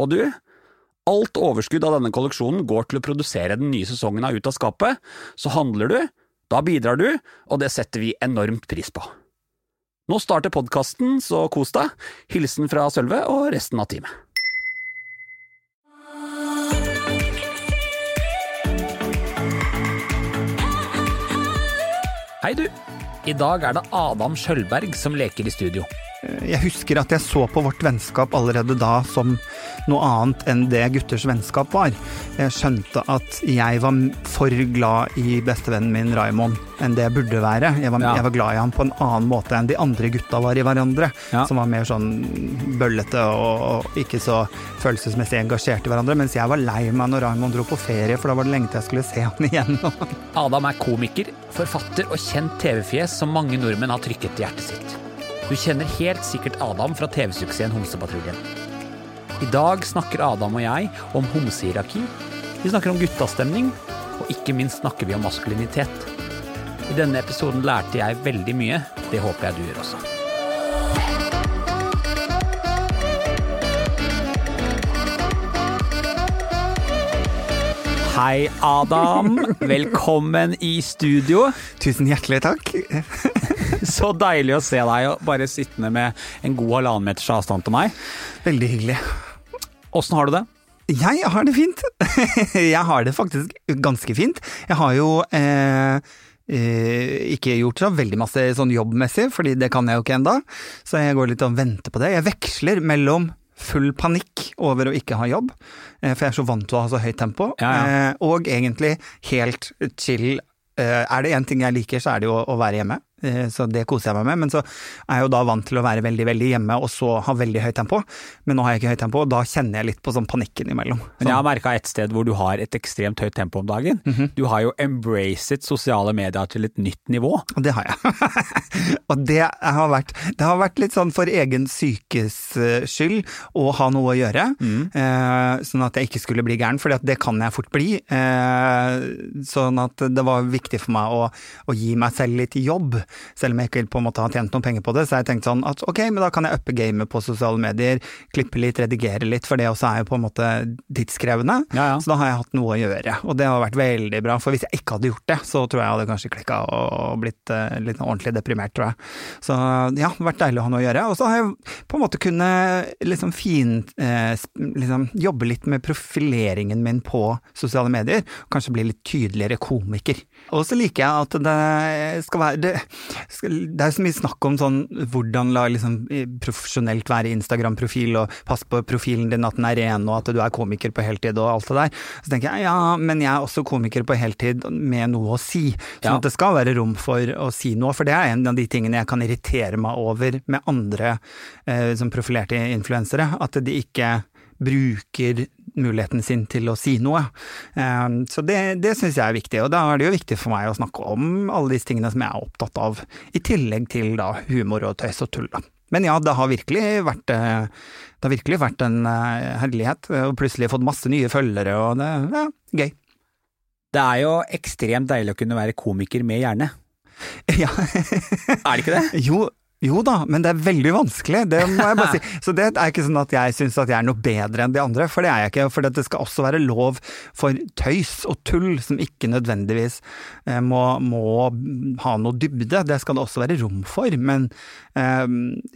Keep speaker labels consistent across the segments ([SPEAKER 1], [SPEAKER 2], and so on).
[SPEAKER 1] Og du, alt overskudd av denne kolleksjonen går til å produsere den nye sesongen av Ut av skapet, så handler du, da bidrar du, og det setter vi enormt pris på. Nå starter podkasten, så kos deg. Hilsen fra Sølve og resten av teamet. Hei, du. I dag er det Adam Skjølberg som leker i studio.
[SPEAKER 2] Jeg husker at jeg så på vårt vennskap allerede da som noe annet enn det gutters vennskap var. Jeg skjønte at jeg var for glad i bestevennen min Raymond enn det jeg burde være. Jeg var,
[SPEAKER 1] Ja.
[SPEAKER 2] jeg var glad i ham på en annen måte enn de andre gutta var i hverandre.
[SPEAKER 1] Ja.
[SPEAKER 2] Som var mer sånn bøllete og, og ikke så følelsesmessig engasjert i hverandre. Mens jeg var lei meg når Raymond dro på ferie, for da var det lenge til jeg skulle se han igjen.
[SPEAKER 1] Adam er komiker, forfatter og kjent TV-fjes som mange nordmenn har trykket til hjertet sitt. Du kjenner helt sikkert Adam fra TV-suksessen Homsepatruljen. I dag snakker Adam og jeg om homsehierarki, vi snakker om guttastemning, og ikke minst snakker vi om maskulinitet. I denne episoden lærte jeg veldig mye, det håper jeg du gjør også. Hei, Adam. Velkommen i studio.
[SPEAKER 2] Tusen hjertelig takk.
[SPEAKER 1] Så deilig å se deg og bare sittende med en god halvannen meters avstand til meg.
[SPEAKER 2] Veldig hyggelig.
[SPEAKER 1] Åssen har du det?
[SPEAKER 2] Jeg har det fint. Jeg har det faktisk ganske fint. Jeg har jo eh, eh, ikke gjort så veldig masse sånn jobbmessig, fordi det kan jeg jo ikke enda. Så jeg går litt og venter på det. Jeg veksler mellom full panikk over å ikke ha jobb, eh, for jeg er så vant til å ha så høyt tempo,
[SPEAKER 1] Ja, ja.
[SPEAKER 2] eh, og egentlig helt chill. Er det én ting jeg liker, så er det jo å være hjemme. Eh, Så det koser jeg meg med. Men så er jeg jo da vant til å være veldig veldig hjemme, og så ha veldig høyt tempo. Men nå har jeg ikke høyt tempo, og da kjenner jeg litt på sånn panikken imellom.
[SPEAKER 1] Men jeg har merka et sted hvor du har et ekstremt høyt tempo om dagen. Du har jo embracet sosiale medier til et nytt nivå.
[SPEAKER 2] Og det har jeg. og det har, vært, det har vært litt sånn for egen psykes eh, skyld å ha noe å gjøre, eh, sånn at jeg ikke skulle bli gæren, for det kan jeg fort bli. Eh, sånn at det var viktig for meg å, å gi meg selv litt jobb, selv om jeg ikke på en måte har tjent noen penger på det. Så har jeg tenkt sånn at ok, men da kan jeg uppe gamet på sosiale medier, klippe litt, redigere litt, for det også er jo på en måte tidskrevende.
[SPEAKER 1] Ja, ja.
[SPEAKER 2] Så da har jeg hatt noe å gjøre, og det har vært veldig bra. For hvis jeg ikke hadde gjort det, så tror jeg jeg hadde kanskje klikka og blitt uh, litt ordentlig deprimert, tror jeg. Så ja, det har vært deilig å ha noe å gjøre. Og så har jeg på en måte kunnet liksom fin eh, liksom jobbe litt med profileringen min på sosiale medier, og kanskje bli litt tydeligere komiker. Og så liker jeg at det skal være Det, skal, det er så mye snakk om sånn hvordan la liksom profesjonelt være Instagram-profil, og pass på profilen din at den er ren, og at du er komiker på heltid og alt det der. Så tenker jeg ja, men jeg er også komiker på heltid med noe å si. Sånn
[SPEAKER 1] Ja.
[SPEAKER 2] at det skal være rom for å si noe, for det er en av de tingene jeg kan irritere meg over med andre eh, som profilerte influensere. At de ikke bruker muligheten sin til å si noe. Eh, så det, det syns jeg er viktig, og da er det jo viktig for meg å snakke om alle disse tingene som jeg er opptatt av, i tillegg til da humor og tøys og tull, da. Men ja, det har virkelig vært, eh, det har virkelig vært en eh, herlighet, og plutselig fått masse nye følgere, og det ja, gøy.
[SPEAKER 1] Det er jo ekstremt deilig å kunne være komiker med hjerne.
[SPEAKER 2] Ja.
[SPEAKER 1] Er det ikke det?
[SPEAKER 2] Jo, jo da, men det er veldig vanskelig, det må jeg bare si. Så det er ikke sånn at jeg syns at jeg er noe bedre enn de andre, for det er jeg ikke. For det skal også være lov for tøys og tull som ikke nødvendigvis eh, må, må ha noe dybde. Det skal det også være rom for. Men eh,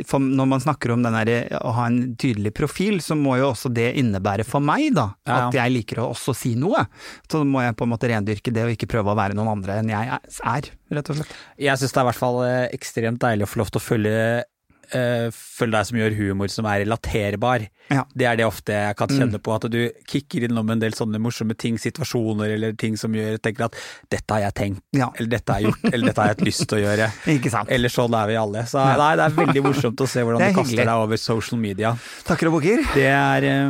[SPEAKER 2] for når man snakker om den der, å ha en tydelig profil, så må jo også det innebære for meg, da, at jeg liker å også si noe. Så må jeg på en måte rendyrke det, og ikke prøve å være noen andre enn jeg er, rett og slett.
[SPEAKER 1] Jeg syns det er i hvert fall eh, ekstremt deilig å få lov til å følge eh, følg deg som gjør humor som er relaterbar.
[SPEAKER 2] Ja.
[SPEAKER 1] Det er det ofte jeg kan kjenne på, at du kicker innom en del sånne morsomme ting, situasjoner eller ting som gjør tenker at 'dette har jeg tenkt',
[SPEAKER 2] Ja.
[SPEAKER 1] eller 'dette har jeg gjort', eller 'dette har jeg hatt lyst til å gjøre'.
[SPEAKER 2] Ikke sant.
[SPEAKER 1] Eller sånn er vi alle. Så nei, det er veldig morsomt å se hvordan du kaster
[SPEAKER 2] hyggelig.
[SPEAKER 1] deg over social media.
[SPEAKER 2] Takker og bukker.
[SPEAKER 1] Det er eh,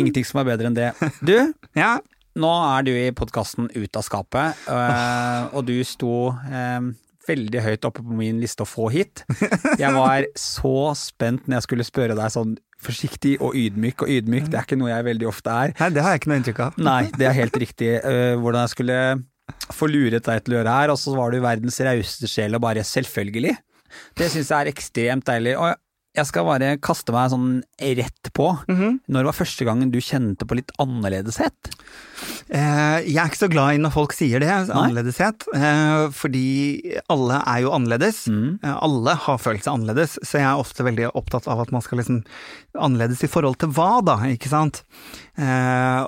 [SPEAKER 1] ingenting som er bedre enn det. Du,
[SPEAKER 2] Ja.
[SPEAKER 1] Nå er du i podkasten Ut av skapet, øh, og du sto øh, veldig høyt oppe på min liste å få hit. Jeg var så spent når jeg skulle spørre deg sånn forsiktig og ydmyk og ydmyk, det er ikke noe jeg veldig ofte er.
[SPEAKER 2] Nei, det har jeg ikke noe inntrykk av.
[SPEAKER 1] Nei, det er helt riktig. øh, hvordan jeg skulle få luret deg til å gjøre her, og så var du verdens rauseste sjel og bare selvfølgelig. Det syns jeg er ekstremt deilig. Og jeg skal bare kaste meg sånn rett på. Når var første gangen du kjente på litt annerledeshet?
[SPEAKER 2] Eh, jeg er ikke så glad i når folk sier det, annerledeshet, eh, fordi alle er jo annerledes. Eh, alle har følt seg annerledes, så jeg er ofte veldig opptatt av at man skal liksom Annerledes i forhold til hva, da, ikke sant? Eh,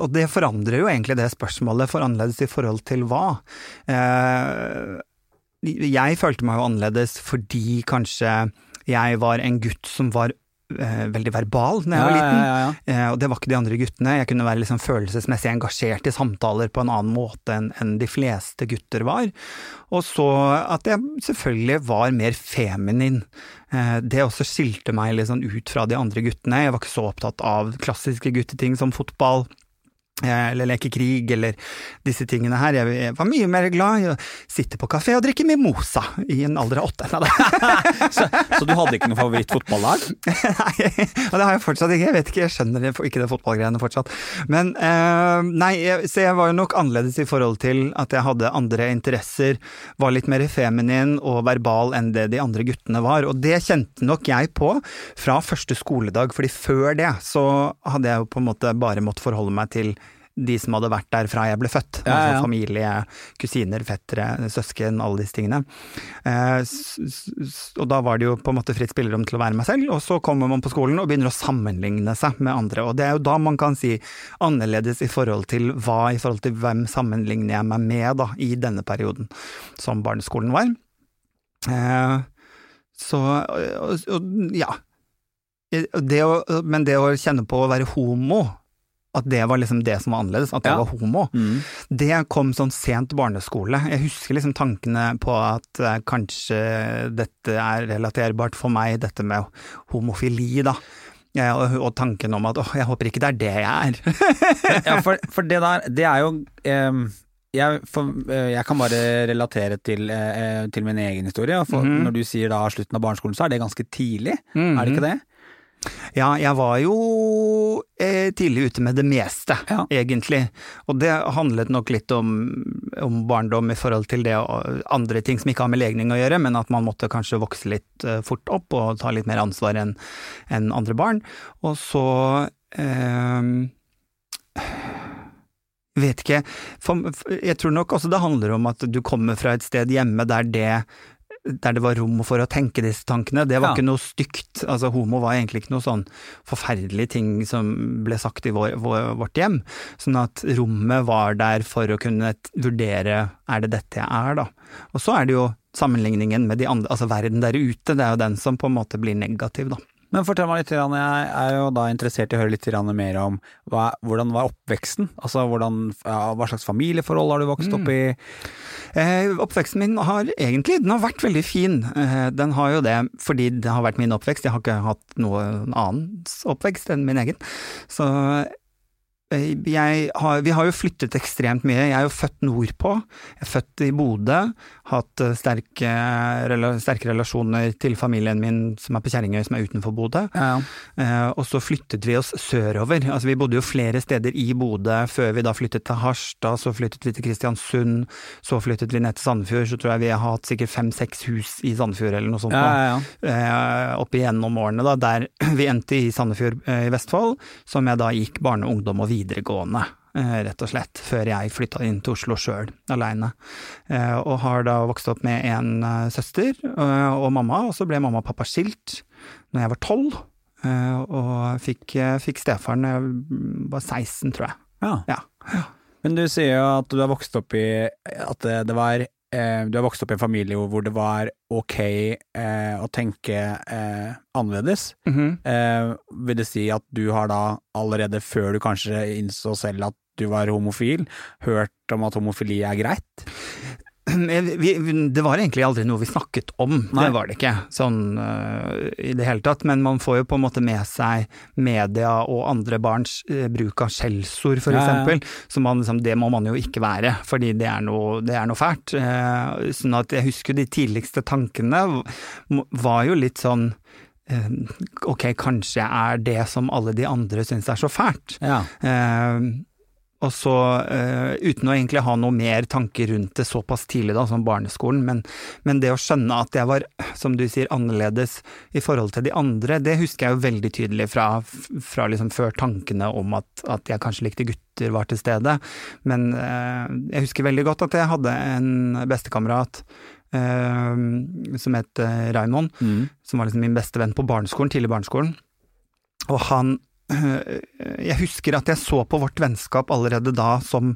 [SPEAKER 2] og det forandrer jo egentlig det spørsmålet, for annerledes i forhold til hva? Eh, jeg følte meg jo annerledes fordi kanskje jeg var en gutt som var eh, veldig verbal da jeg var liten.
[SPEAKER 1] Ja, ja, ja.
[SPEAKER 2] Eh, og det var ikke de andre guttene. Jeg kunne være liksom følelsesmessig engasjert i samtaler på en annen måte enn en de fleste gutter var. Og så at jeg selvfølgelig var mer feminin. Eh, det også skilte meg sånn ut fra de andre guttene. Jeg var ikke så opptatt av klassiske gutteting som fotball. Eh, Eller leke krig, eller disse tingene her. Jeg var mye mer glad i å sitte på kafé og drikke mimosa i en alder av åtte.
[SPEAKER 1] Så, så du hadde ikke noe favorittfotballag?
[SPEAKER 2] Nei, og det har jeg fortsatt ikke. Jeg vet ikke, jeg skjønner ikke det fotballgreiene fortsatt. Men uh, nei, jeg, så jeg var jo nok annerledes i forhold til at jeg hadde andre interesser, var litt mer feminin og verbal enn det de andre guttene var. Og det kjente nok jeg på fra første skoledag, fordi før det så hadde jeg jo på en måte bare måttet forholde meg til de som hadde vært der fra jeg ble født.
[SPEAKER 1] Ja, ja, ja.
[SPEAKER 2] Altså familie, kusiner, fettere, søsken, alle disse tingene. Eh, og da var det jo på en måte fritt spillerom til å være meg selv, og så kommer man på skolen og begynner å sammenligne seg med andre. Og det er jo da man kan si annerledes i forhold til hva, i forhold til hvem sammenligner jeg meg med, da, i denne perioden som barneskolen var. Eh, så, ja. Det å, men det å kjenne på å være homo, at det var liksom det som var annerledes, at jeg
[SPEAKER 1] Ja.
[SPEAKER 2] var homo,
[SPEAKER 1] Mm.
[SPEAKER 2] det kom sånn sent barneskole. Jeg husker liksom tankene på at eh, kanskje dette er relaterbart for meg, dette med homofili, da. Ja, og, og tanken om at åh, jeg håper ikke det er det jeg er.
[SPEAKER 1] Ja, for, for det der, det er jo eh, jeg, for, eh, jeg kan bare relatere til, eh, til min egen historie. For
[SPEAKER 2] Mhm.
[SPEAKER 1] Når du sier da slutten av barneskolen, så er det ganske tidlig, er det ikke det?
[SPEAKER 2] Ja, jeg var jo eh, tidlig ute med det meste,
[SPEAKER 1] Ja.
[SPEAKER 2] egentlig. Og det handlet nok litt om, om barndom i forhold til det og andre ting som ikke har med legning å gjøre, men at man måtte kanskje vokse litt eh, fort opp og ta litt mer ansvar enn en andre barn. Og så eh, Vet ikke. For, jeg tror nok også det handler om at du kommer fra et sted hjemme der det der det var rom for å tenke disse tankene. Det var
[SPEAKER 1] Ja.
[SPEAKER 2] ikke noe stygt. Altså, homo var egentlig ikke noe sånn forferdelig ting som ble sagt i vår, vår, vårt hjem. Sånn at rommet var der for å kunne vurdere er det dette jeg er, da. Og så er det jo sammenligningen med de andre, altså verden der ute, det er jo den som på en måte blir negativ, da.
[SPEAKER 1] Men fortell meg litt, jeg er jo da interessert i å høre litt mer om hva, hvordan var oppveksten? Altså hvordan, hva slags familieforhold har du vokst opp i?
[SPEAKER 2] Eh, oppveksten min har egentlig den har vært veldig fin. Eh, den har jo det fordi det har vært min oppvekst. Jeg har ikke hatt noen annens oppvekst enn min egen. Så har, vi har jo flyttet ekstremt mye. Jeg er jo født nordpå. Jeg er født i Bodø. Hatt eh, sterke, sterke relasjoner til familien min som er på Kjerringøy, som er utenfor Bodø.
[SPEAKER 1] Ja,
[SPEAKER 2] Eh, og så flyttet vi oss sørover. Altså vi bodde jo flere steder i Bodø før vi da flyttet til Harstad, så flyttet vi til Kristiansund, så flyttet vi ned til Sandefjord. Så tror jeg vi har hatt sikkert fem-seks hus i Sandefjord eller noe sånt.
[SPEAKER 1] ja, ja.
[SPEAKER 2] Eh, opp igjennom årene, da, der vi endte i Sandefjord eh, i Vestfold, som jeg da gikk barne, ungdom og videregående. eh, Rett og slett, før jeg flytta inn til Oslo sjøl, aleine. Og har da vokst opp med en eh, søster eh, og mamma, og så ble mamma og pappa skilt når jeg var tolv. eh, Og fikk, eh, fikk stefaren da jeg var 16, tror jeg.
[SPEAKER 1] ja.
[SPEAKER 2] Ja.
[SPEAKER 1] Men du sier jo at du har vokst opp i at det var eh, du har vokst opp i en familie hvor det var ok eh, å tenke eh, annerledes.
[SPEAKER 2] Mhm.
[SPEAKER 1] Eh, vil det si at du har da allerede før du kanskje innså selv at du var homofil, hørt om at homofili er greit?
[SPEAKER 2] Vi, det var egentlig aldri noe vi snakket om,
[SPEAKER 1] Nei.
[SPEAKER 2] det var det ikke, sånn uh, i det hele tatt. Men man får jo på en måte med seg media og andre barns uh, bruk av skjellsord, for
[SPEAKER 1] Ja, ja.
[SPEAKER 2] Så man, liksom, det må man jo ikke være, fordi det er noe, det er noe fælt. Uh, sånn at jeg husker de tidligste tankene var jo litt sånn Ok, kanskje jeg er det som alle de andre syns er så fælt.
[SPEAKER 1] Ja.
[SPEAKER 2] Eh, og så, uh, uten å egentlig ha noe mer tanker rundt det såpass tidlig da, som barneskolen, men, men det å skjønne at jeg var, som du sier, annerledes i forhold til de andre, det husker jeg jo veldig tydelig fra, fra liksom før tankene om at, at jeg kanskje likte gutter var til stede. Men uh, jeg husker veldig godt at jeg hadde en bestekamerat uh, som het Raymond,
[SPEAKER 1] Mm.
[SPEAKER 2] som var liksom min beste venn på barneskolen, tidlig barneskolen. Og han Jeg husker at jeg så på vårt vennskap allerede da som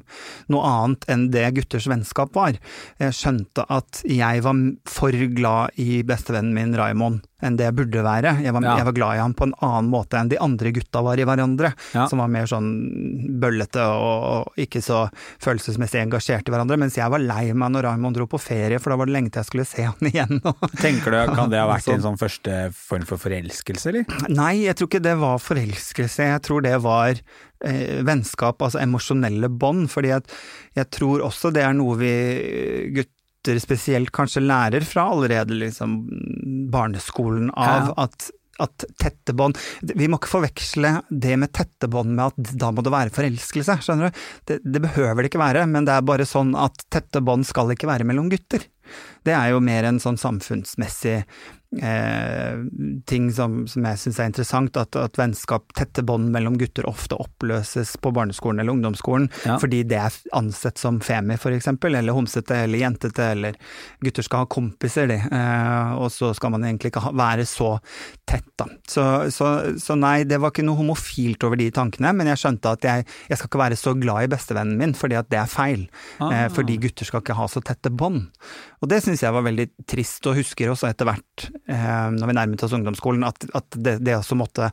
[SPEAKER 2] noe annet enn det gutters vennskap var. Jeg skjønte at jeg var for glad i bestevennen min Raymond enn det jeg burde være. Jeg var,
[SPEAKER 1] Ja.
[SPEAKER 2] jeg var glad i ham på en annen måte enn de andre gutta var i hverandre,
[SPEAKER 1] Ja.
[SPEAKER 2] som var mer sånn bøllete og, og ikke så følelsesmessig engasjert i hverandre, mens jeg var lei meg når Raymond dro på ferie, for da var det lenge til jeg skulle se han igjen.
[SPEAKER 1] Tenker du, Kan det ha vært en sånn første form for forelskelse, eller?
[SPEAKER 2] Nei, jeg tror ikke det var forelskelse, jeg tror det var eh, vennskap, altså emosjonelle bånd, fordi jeg tror også det er noe vi gutter spesielt kanskje lærer fra allerede liksom barneskolen av,
[SPEAKER 1] Ja.
[SPEAKER 2] at at tette bånd Vi må ikke forveksle det med tette bånd med at da må det være forelskelse, skjønner du. Det, det behøver det ikke være, men det er bare sånn at tette bånd skal ikke være mellom gutter. Det er jo mer en sånn samfunnsmessig eh, ting som, som jeg syns er interessant, at, at vennskap, tette bånd mellom gutter ofte oppløses på barneskolen eller ungdomsskolen,
[SPEAKER 1] Ja.
[SPEAKER 2] fordi det er ansett som femi, eksempel, eller homsete eller jentete, eller gutter skal ha kompiser, de, eh, og så skal man egentlig ikke ha, være så tett, da. Så, så, så nei, det var ikke noe homofilt over de tankene, men jeg skjønte at jeg, jeg skal ikke være så glad i bestevennen min, fordi at det er feil.
[SPEAKER 1] Ah.
[SPEAKER 2] Eh, fordi gutter skal ikke ha så tette bånd. Og det syns jeg var veldig trist, og husker også etter hvert, eh, når vi nærmet oss ungdomsskolen, at, at det, det også måtte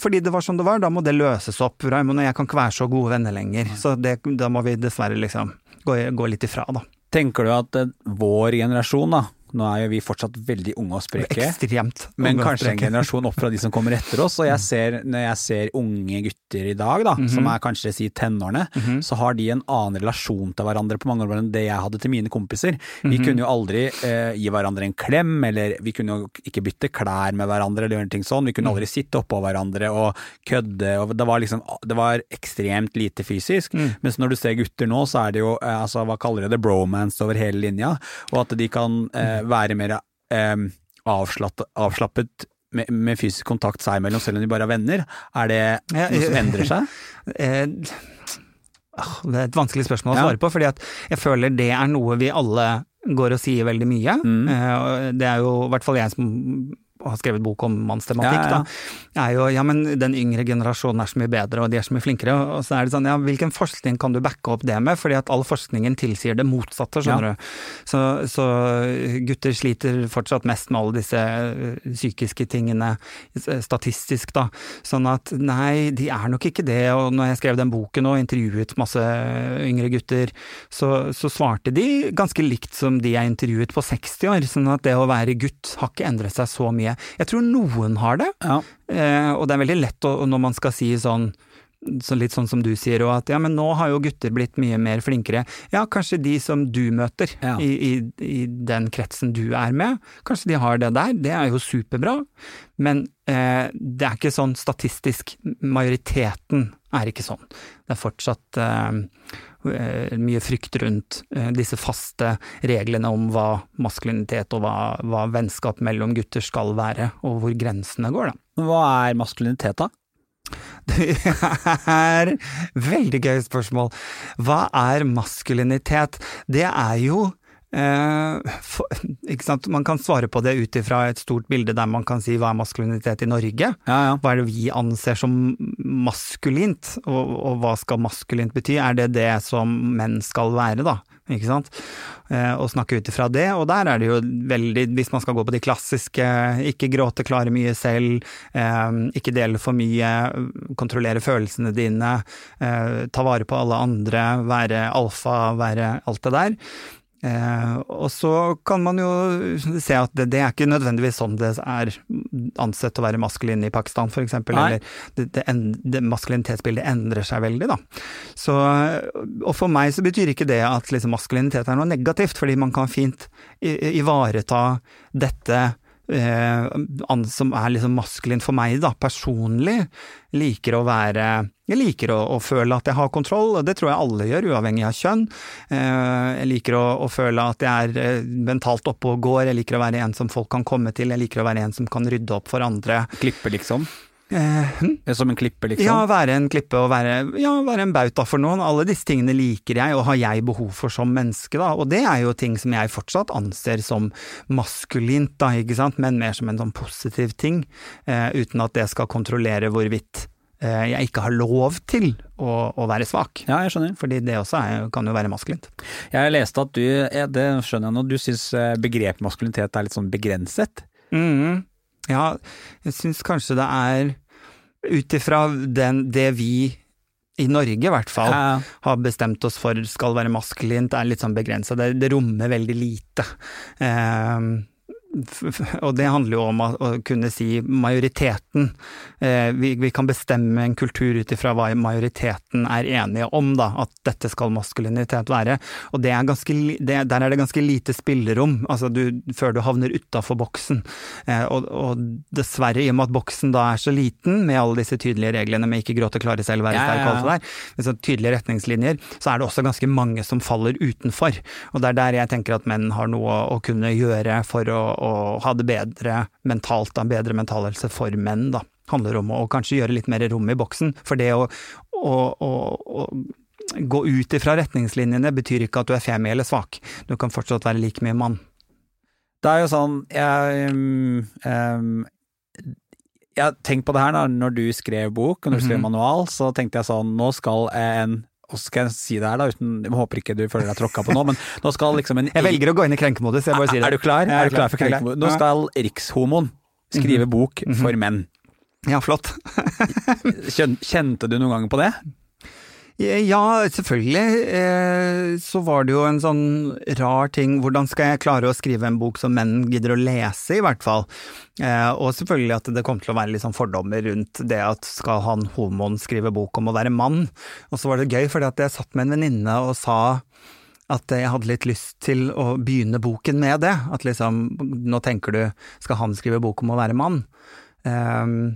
[SPEAKER 2] fordi det var som det var, da må det løses opp. Raymond og jeg kan ikke være så gode venner lenger. Så det, da må vi dessverre liksom gå, gå litt ifra, da.
[SPEAKER 1] Tenker du at eh, vår generasjon, da Nå er jo vi fortsatt veldig unge og spreke.
[SPEAKER 2] Ekstremt.
[SPEAKER 1] Men kanskje en generasjon opp fra de som kommer etter oss. Og jeg ser, når jeg ser unge gutter i dag, da, som er kanskje si tenårene, så har de en annen relasjon til hverandre på mange år enn det jeg hadde til mine kompiser. Vi kunne jo aldri eh, gi hverandre en klem, eller vi kunne jo ikke bytte klær med hverandre eller gjøre ting sånn. Vi kunne aldri sitte oppå hverandre og kødde, og det var liksom Det var ekstremt lite fysisk. Mens når du ser gutter nå, så er det jo eh, altså, hva kaller det, bromance over hele linja, og at de kan eh, være mer eh, avslappet, avslappet med, med fysisk kontakt seg imellom, selv om de bare er venner. Er det noe som endrer seg?
[SPEAKER 2] Eh, ah, Det er et vanskelig spørsmål å svare på, fordi jeg føler det er noe vi alle går og sier veldig mye.
[SPEAKER 1] Mm.
[SPEAKER 2] Eh, Det er jo i hvert fall jeg som har skrevet bok om
[SPEAKER 1] Ja,
[SPEAKER 2] mannstematikk,
[SPEAKER 1] ja.
[SPEAKER 2] da. Er jo ja, men den yngre generasjonen er så mye bedre, og de er så mye flinkere. Og så er det sånn, ja, hvilken forskning kan du backe opp det med? Fordi at all forskningen tilsier det motsatte, skjønner du. Så, så gutter sliter fortsatt mest med alle disse eh, psykiske tingene, eh, statistisk, da. Sånn at nei, de er nok ikke det. Og når jeg skrev den boken og intervjuet masse yngre gutter, så, så svarte de ganske likt som de jeg intervjuet på 60 år. Sånn at det å være gutt har ikke endret seg så mye. Jeg tror noen har det,
[SPEAKER 1] Ja.
[SPEAKER 2] eh, og det er veldig lett å, når man skal si sånn så litt sånn som du sier, og at ja, men nå har jo gutter blitt mye mer flinkere. Ja, kanskje de som du møter
[SPEAKER 1] Ja.
[SPEAKER 2] i, i, i den kretsen du er med, kanskje de har det der. Det er jo superbra. Men eh, det er ikke sånn statistisk. Majoriteten er ikke sånn. Det er fortsatt eh, mye frykt rundt eh, disse faste reglene om hva maskulinitet og hva, hva vennskap mellom gutter skal være, og hvor grensene går, da.
[SPEAKER 1] Hva er maskulinitet, da?
[SPEAKER 2] Det er veldig gøy spørsmål. Hva er maskulinitet? Det er jo Eh, for? Man kan svare på det ut ifra et stort bilde der man kan si hva er maskulinitet i Norge?
[SPEAKER 1] Ja, ja.
[SPEAKER 2] Hva er det vi anser som maskulint, og, og hva skal maskulint bety? Er det det som menn skal være, da? Ikke sant? Eh, og snakke ut ifra det, og der er det jo veldig, hvis man skal gå på de klassiske, ikke gråte, klare mye selv, eh, ikke dele for mye, kontrollere følelsene dine, eh, ta vare på alle andre, være alfa, være alt det der. Eh, og så kan man jo se at det, det, er ikke nødvendigvis sånn det er ansett å være maskulin i Pakistan, eksempel. Eller det, det, det, maskulinitetsbildet endrer seg veldig, da. Så, og for meg så betyr ikke det at liksom, maskulinitet er noe negativt, fordi man kan fint ivareta dette som er liksom maskulin for meg, da, personlig, liker å være Jeg liker å, å, føle at jeg har kontroll, og det tror jeg alle gjør, uavhengig av kjønn. Eh, jeg liker å, å, føle at jeg er eh, mentalt oppe og går, jeg liker å være en som folk kan komme til, jeg liker å være en som kan rydde opp for andre.
[SPEAKER 1] Klippe, liksom?
[SPEAKER 2] Eh, hm?
[SPEAKER 1] Som en klippe, liksom?
[SPEAKER 2] Ja, være en klippe og være, ja, være en bauta for noen. Alle disse tingene liker jeg, og har jeg behov for som menneske, da. Og det er jo ting som jeg fortsatt anser som maskulint, da, ikke sant, men mer som en sånn positiv ting, eh, uten at det skal kontrollere hvorvidt eh, jeg ikke har lov til å, å, være svak.
[SPEAKER 1] Ja, jeg skjønner.
[SPEAKER 2] Fordi det også er, kan jo være maskulint.
[SPEAKER 1] Jeg leste at du, det skjønner jeg nå, du syns eh, begrepet maskulinitet er litt sånn begrenset?
[SPEAKER 2] Mm, ja, jeg syns kanskje det er ut ifra det vi i Norge i hvert fall, ja. har bestemt oss for skal være maskulint, er litt sånn begrensa. Det, det, rommer veldig lite. Eh, og det handler jo om å, kunne si majoriteten. Eh, vi, kan bestemme en kultur ut ifra hva majoriteten er enige om, da, at dette skal maskulinitet være. Og det er ganske, det, der er det ganske lite spillerom, altså du, før du havner utafor boksen. Eh, og, og, dessverre, i og med at boksen da er så liten, med alle disse tydelige reglene med ikke gråte, klare selv, være sterk, alt det der, med så tydelige retningslinjer, så er det også ganske mange som faller utenfor. Og det er der jeg tenker at menn har noe å kunne gjøre for å å ha det bedre mentalt, da, bedre mental helse for menn, da. Handler om å kanskje gjøre litt mer rom i boksen. For det å, å, å, å gå ut ifra retningslinjene betyr ikke at du er femi eller svak. Du kan fortsatt være like mye mann.
[SPEAKER 1] Det er jo sånn Jeg, um, um, jeg tenkte på det her da, når du skrev bok, og når du skrev mhm. manual, så tenkte jeg sånn Nå skal en så skal jeg si det her, da, uten, jeg håper ikke du føler deg tråkka på nå, men nå skal liksom en
[SPEAKER 2] Jeg velger å gå inn i krenkemodus, jeg bare sier det.
[SPEAKER 1] Er du klar? Er, du klar for krenkemodus? Nå skal rikshomoen skrive mhm. bok mhm. for menn.
[SPEAKER 2] Ja, flott.
[SPEAKER 1] Kjente du noen gang på det?
[SPEAKER 2] Ja, selvfølgelig. Eh, så var det jo en sånn rar ting Hvordan skal jeg klare å skrive en bok som menn gidder å lese, i hvert fall? Eh, og selvfølgelig at det kom til å være litt sånn fordommer rundt det at skal han homoen skrive bok om å være mann? Og så var det gøy, fordi at jeg satt med en venninne og sa at jeg hadde litt lyst til å begynne boken med det. At liksom, nå tenker du, skal han skrive bok om å være mann? Um,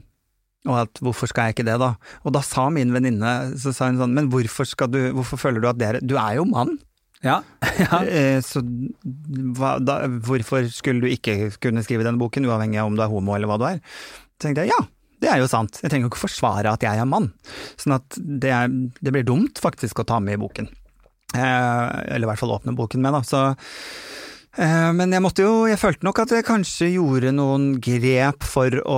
[SPEAKER 2] og at hvorfor skal jeg ikke det, da? Og da sa min venninne, så sa hun sånn, men hvorfor skal du, hvorfor føler du at det er Du er jo mann.
[SPEAKER 1] Ja. ja.
[SPEAKER 2] Eh, så hva, da, hvorfor skulle du ikke kunne skrive denne boken, uavhengig av om du er homo eller hva du er? Så tenkte jeg ja, det er jo sant, jeg trenger jo ikke forsvare at jeg er mann. Sånn at det, er, det blir dumt faktisk å ta med i boken. Eh, eller i hvert fall åpne boken med, da. Så men jeg måtte jo, jeg følte nok at jeg kanskje gjorde noen grep for å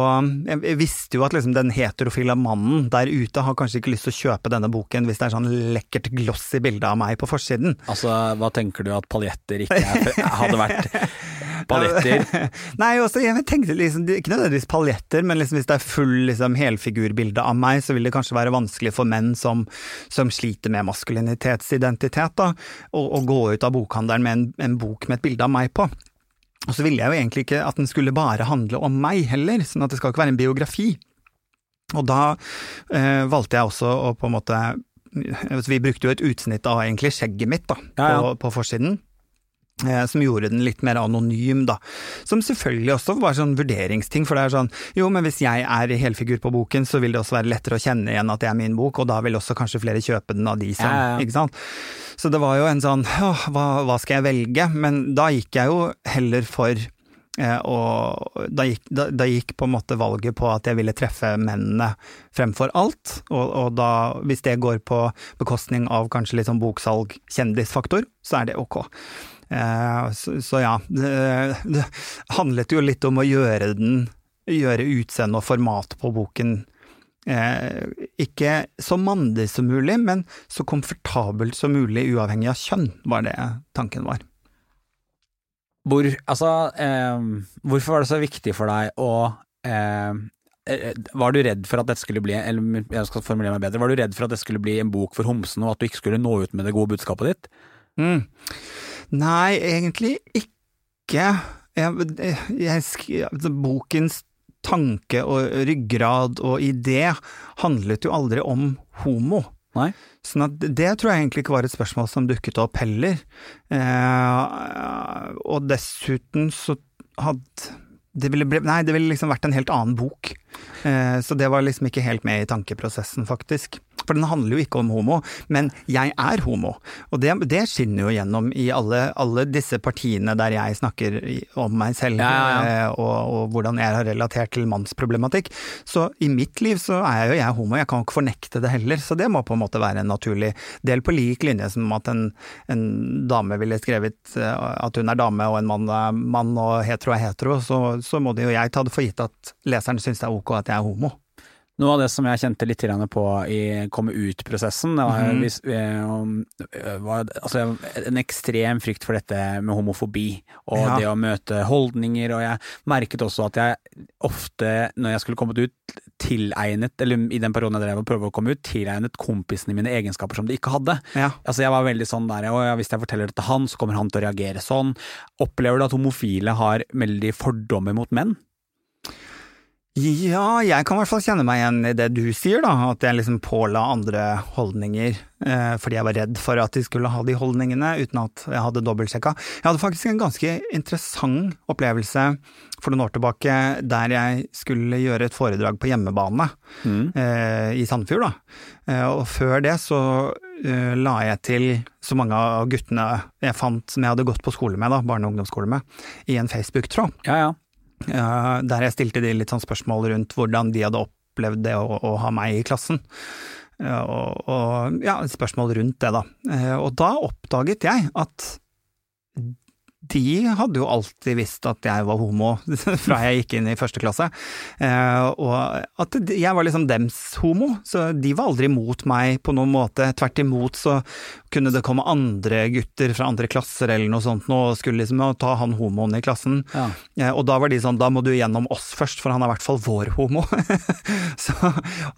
[SPEAKER 2] Jeg visste jo at liksom den heterofile mannen der ute har kanskje ikke lyst til å kjøpe denne boken hvis det er sånn lekkert glossy bilde av meg på forsiden.
[SPEAKER 1] Altså, hva tenker du at paljetter ikke er, hadde vært paljetter?
[SPEAKER 2] Nei, også, jeg tenkte liksom, ikke nødvendigvis paljetter, men liksom hvis det er full liksom, helfigurbilde av meg, så vil det kanskje være vanskelig for menn som, som sliter med maskulinitetsidentitet, da, å, å, gå ut av bokhandelen med en, en bok med et bilde av meg på. Og så ville jeg jo egentlig ikke at den skulle bare handle om meg heller, sånn at det skal ikke være en biografi. Og da eh, valgte jeg også å på en måte Vi brukte jo et utsnitt av egentlig skjegget mitt da, ja, ja. På, på forsiden. Eh, som gjorde den litt mer anonym, da. Som selvfølgelig også var sånn vurderingsting, for det er sånn jo, men hvis jeg er helfigur på boken, så vil det også være lettere å kjenne igjen at det er min bok, og da vil også kanskje flere kjøpe den av de som ja, ja. Ikke sant. Så det var jo en sånn åh, hva, hva, skal jeg velge? Men da gikk jeg jo heller for eh, og da gikk, da, da gikk, på en måte valget på at jeg ville treffe mennene fremfor alt, og, og da, hvis det går på bekostning av kanskje litt sånn boksalg, kjendisfaktor, så er det ok. Eh, så, så, ja, det, det, handlet jo litt om å gjøre den Gjøre utseende og format på boken eh, ikke så mandig som mulig, men så komfortabelt som mulig, uavhengig av kjønn, var det tanken var.
[SPEAKER 1] Hvor, altså, eh, hvorfor var det så viktig for deg å eh, Eh, var du redd for at dette skulle bli eller jeg skal formulere meg bedre, var du redd for at det skulle bli en bok for homsene, og at du ikke skulle nå ut med det gode budskapet ditt?
[SPEAKER 2] Mm. Nei, egentlig ikke. Jeg, jeg, jeg, bokens tanke og ryggrad og idé handlet jo aldri om homo.
[SPEAKER 1] Nei.
[SPEAKER 2] Sånn at det tror jeg egentlig ikke var et spørsmål som dukket opp heller. Eh, og dessuten så hadde det ville, nei, det ville liksom vært en helt annen bok. Eh, så det var liksom ikke helt med i tankeprosessen, faktisk. For den handler jo ikke om homo, men jeg er homo. Og det, det skinner jo gjennom i alle, alle, disse partiene der jeg snakker om meg selv,
[SPEAKER 1] ja, ja, ja.
[SPEAKER 2] Eh, og, og, hvordan jeg har relatert til mannsproblematikk. Så i mitt liv så er jo jeg homo, jeg kan ikke fornekte det heller. Så det må på en måte være en naturlig del, på lik linje som at en, en dame ville skrevet eh, at hun er dame og en mann er mann og hetero er hetero, så, så må det jo jeg ta det for gitt at leseren syns det er ok at jeg er homo.
[SPEAKER 1] Noe av det som jeg kjente litt på i komme ut-prosessen, det var, mm -hmm. var altså, en ekstrem frykt for dette med homofobi og ja. det å møte holdninger, og jeg merket også at jeg ofte, når jeg skulle kommet ut, tilegnet, eller i den perioden jeg drev og prøvde å komme ut, tilegnet kompisene mine egenskaper som de ikke hadde.
[SPEAKER 2] Ja.
[SPEAKER 1] Altså Jeg var veldig sånn der, og hvis jeg forteller det til han, så kommer han til å reagere sånn. Opplever du at homofile har veldig fordommer mot menn?
[SPEAKER 2] Ja, jeg kan i hvert fall kjenne meg igjen i det du sier, da. At jeg liksom påla andre holdninger eh, fordi jeg var redd for at de skulle ha de holdningene, uten at jeg hadde dobbeltsjekka. Jeg hadde faktisk en ganske interessant opplevelse for noen år tilbake der jeg skulle gjøre et foredrag på hjemmebane mm. eh, i Sandefjord, da. Eh, og før det så eh, la jeg til så mange av guttene jeg fant som jeg hadde gått på skole med, da, barne- og ungdomsskole med, i en Facebook-tråd.
[SPEAKER 1] Ja, ja
[SPEAKER 2] der jeg stilte de litt sånn spørsmål rundt hvordan de hadde opplevd det å, å ha meg i klassen. Og, og, ja, spørsmål rundt det, da. Eh, og da oppdaget jeg at de hadde jo alltid visst at jeg var homo fra jeg gikk inn i første klasse. Eh, og at jeg var liksom dems homo, så de var aldri mot meg på noen måte. Tvert imot så kunne det komme andre gutter fra andre klasser eller noe sånt og skulle liksom ta han homoen i klassen.
[SPEAKER 1] Ja.
[SPEAKER 2] Eh, og da var de sånn, da må du gjennom oss først, for han er i hvert fall vår homo. så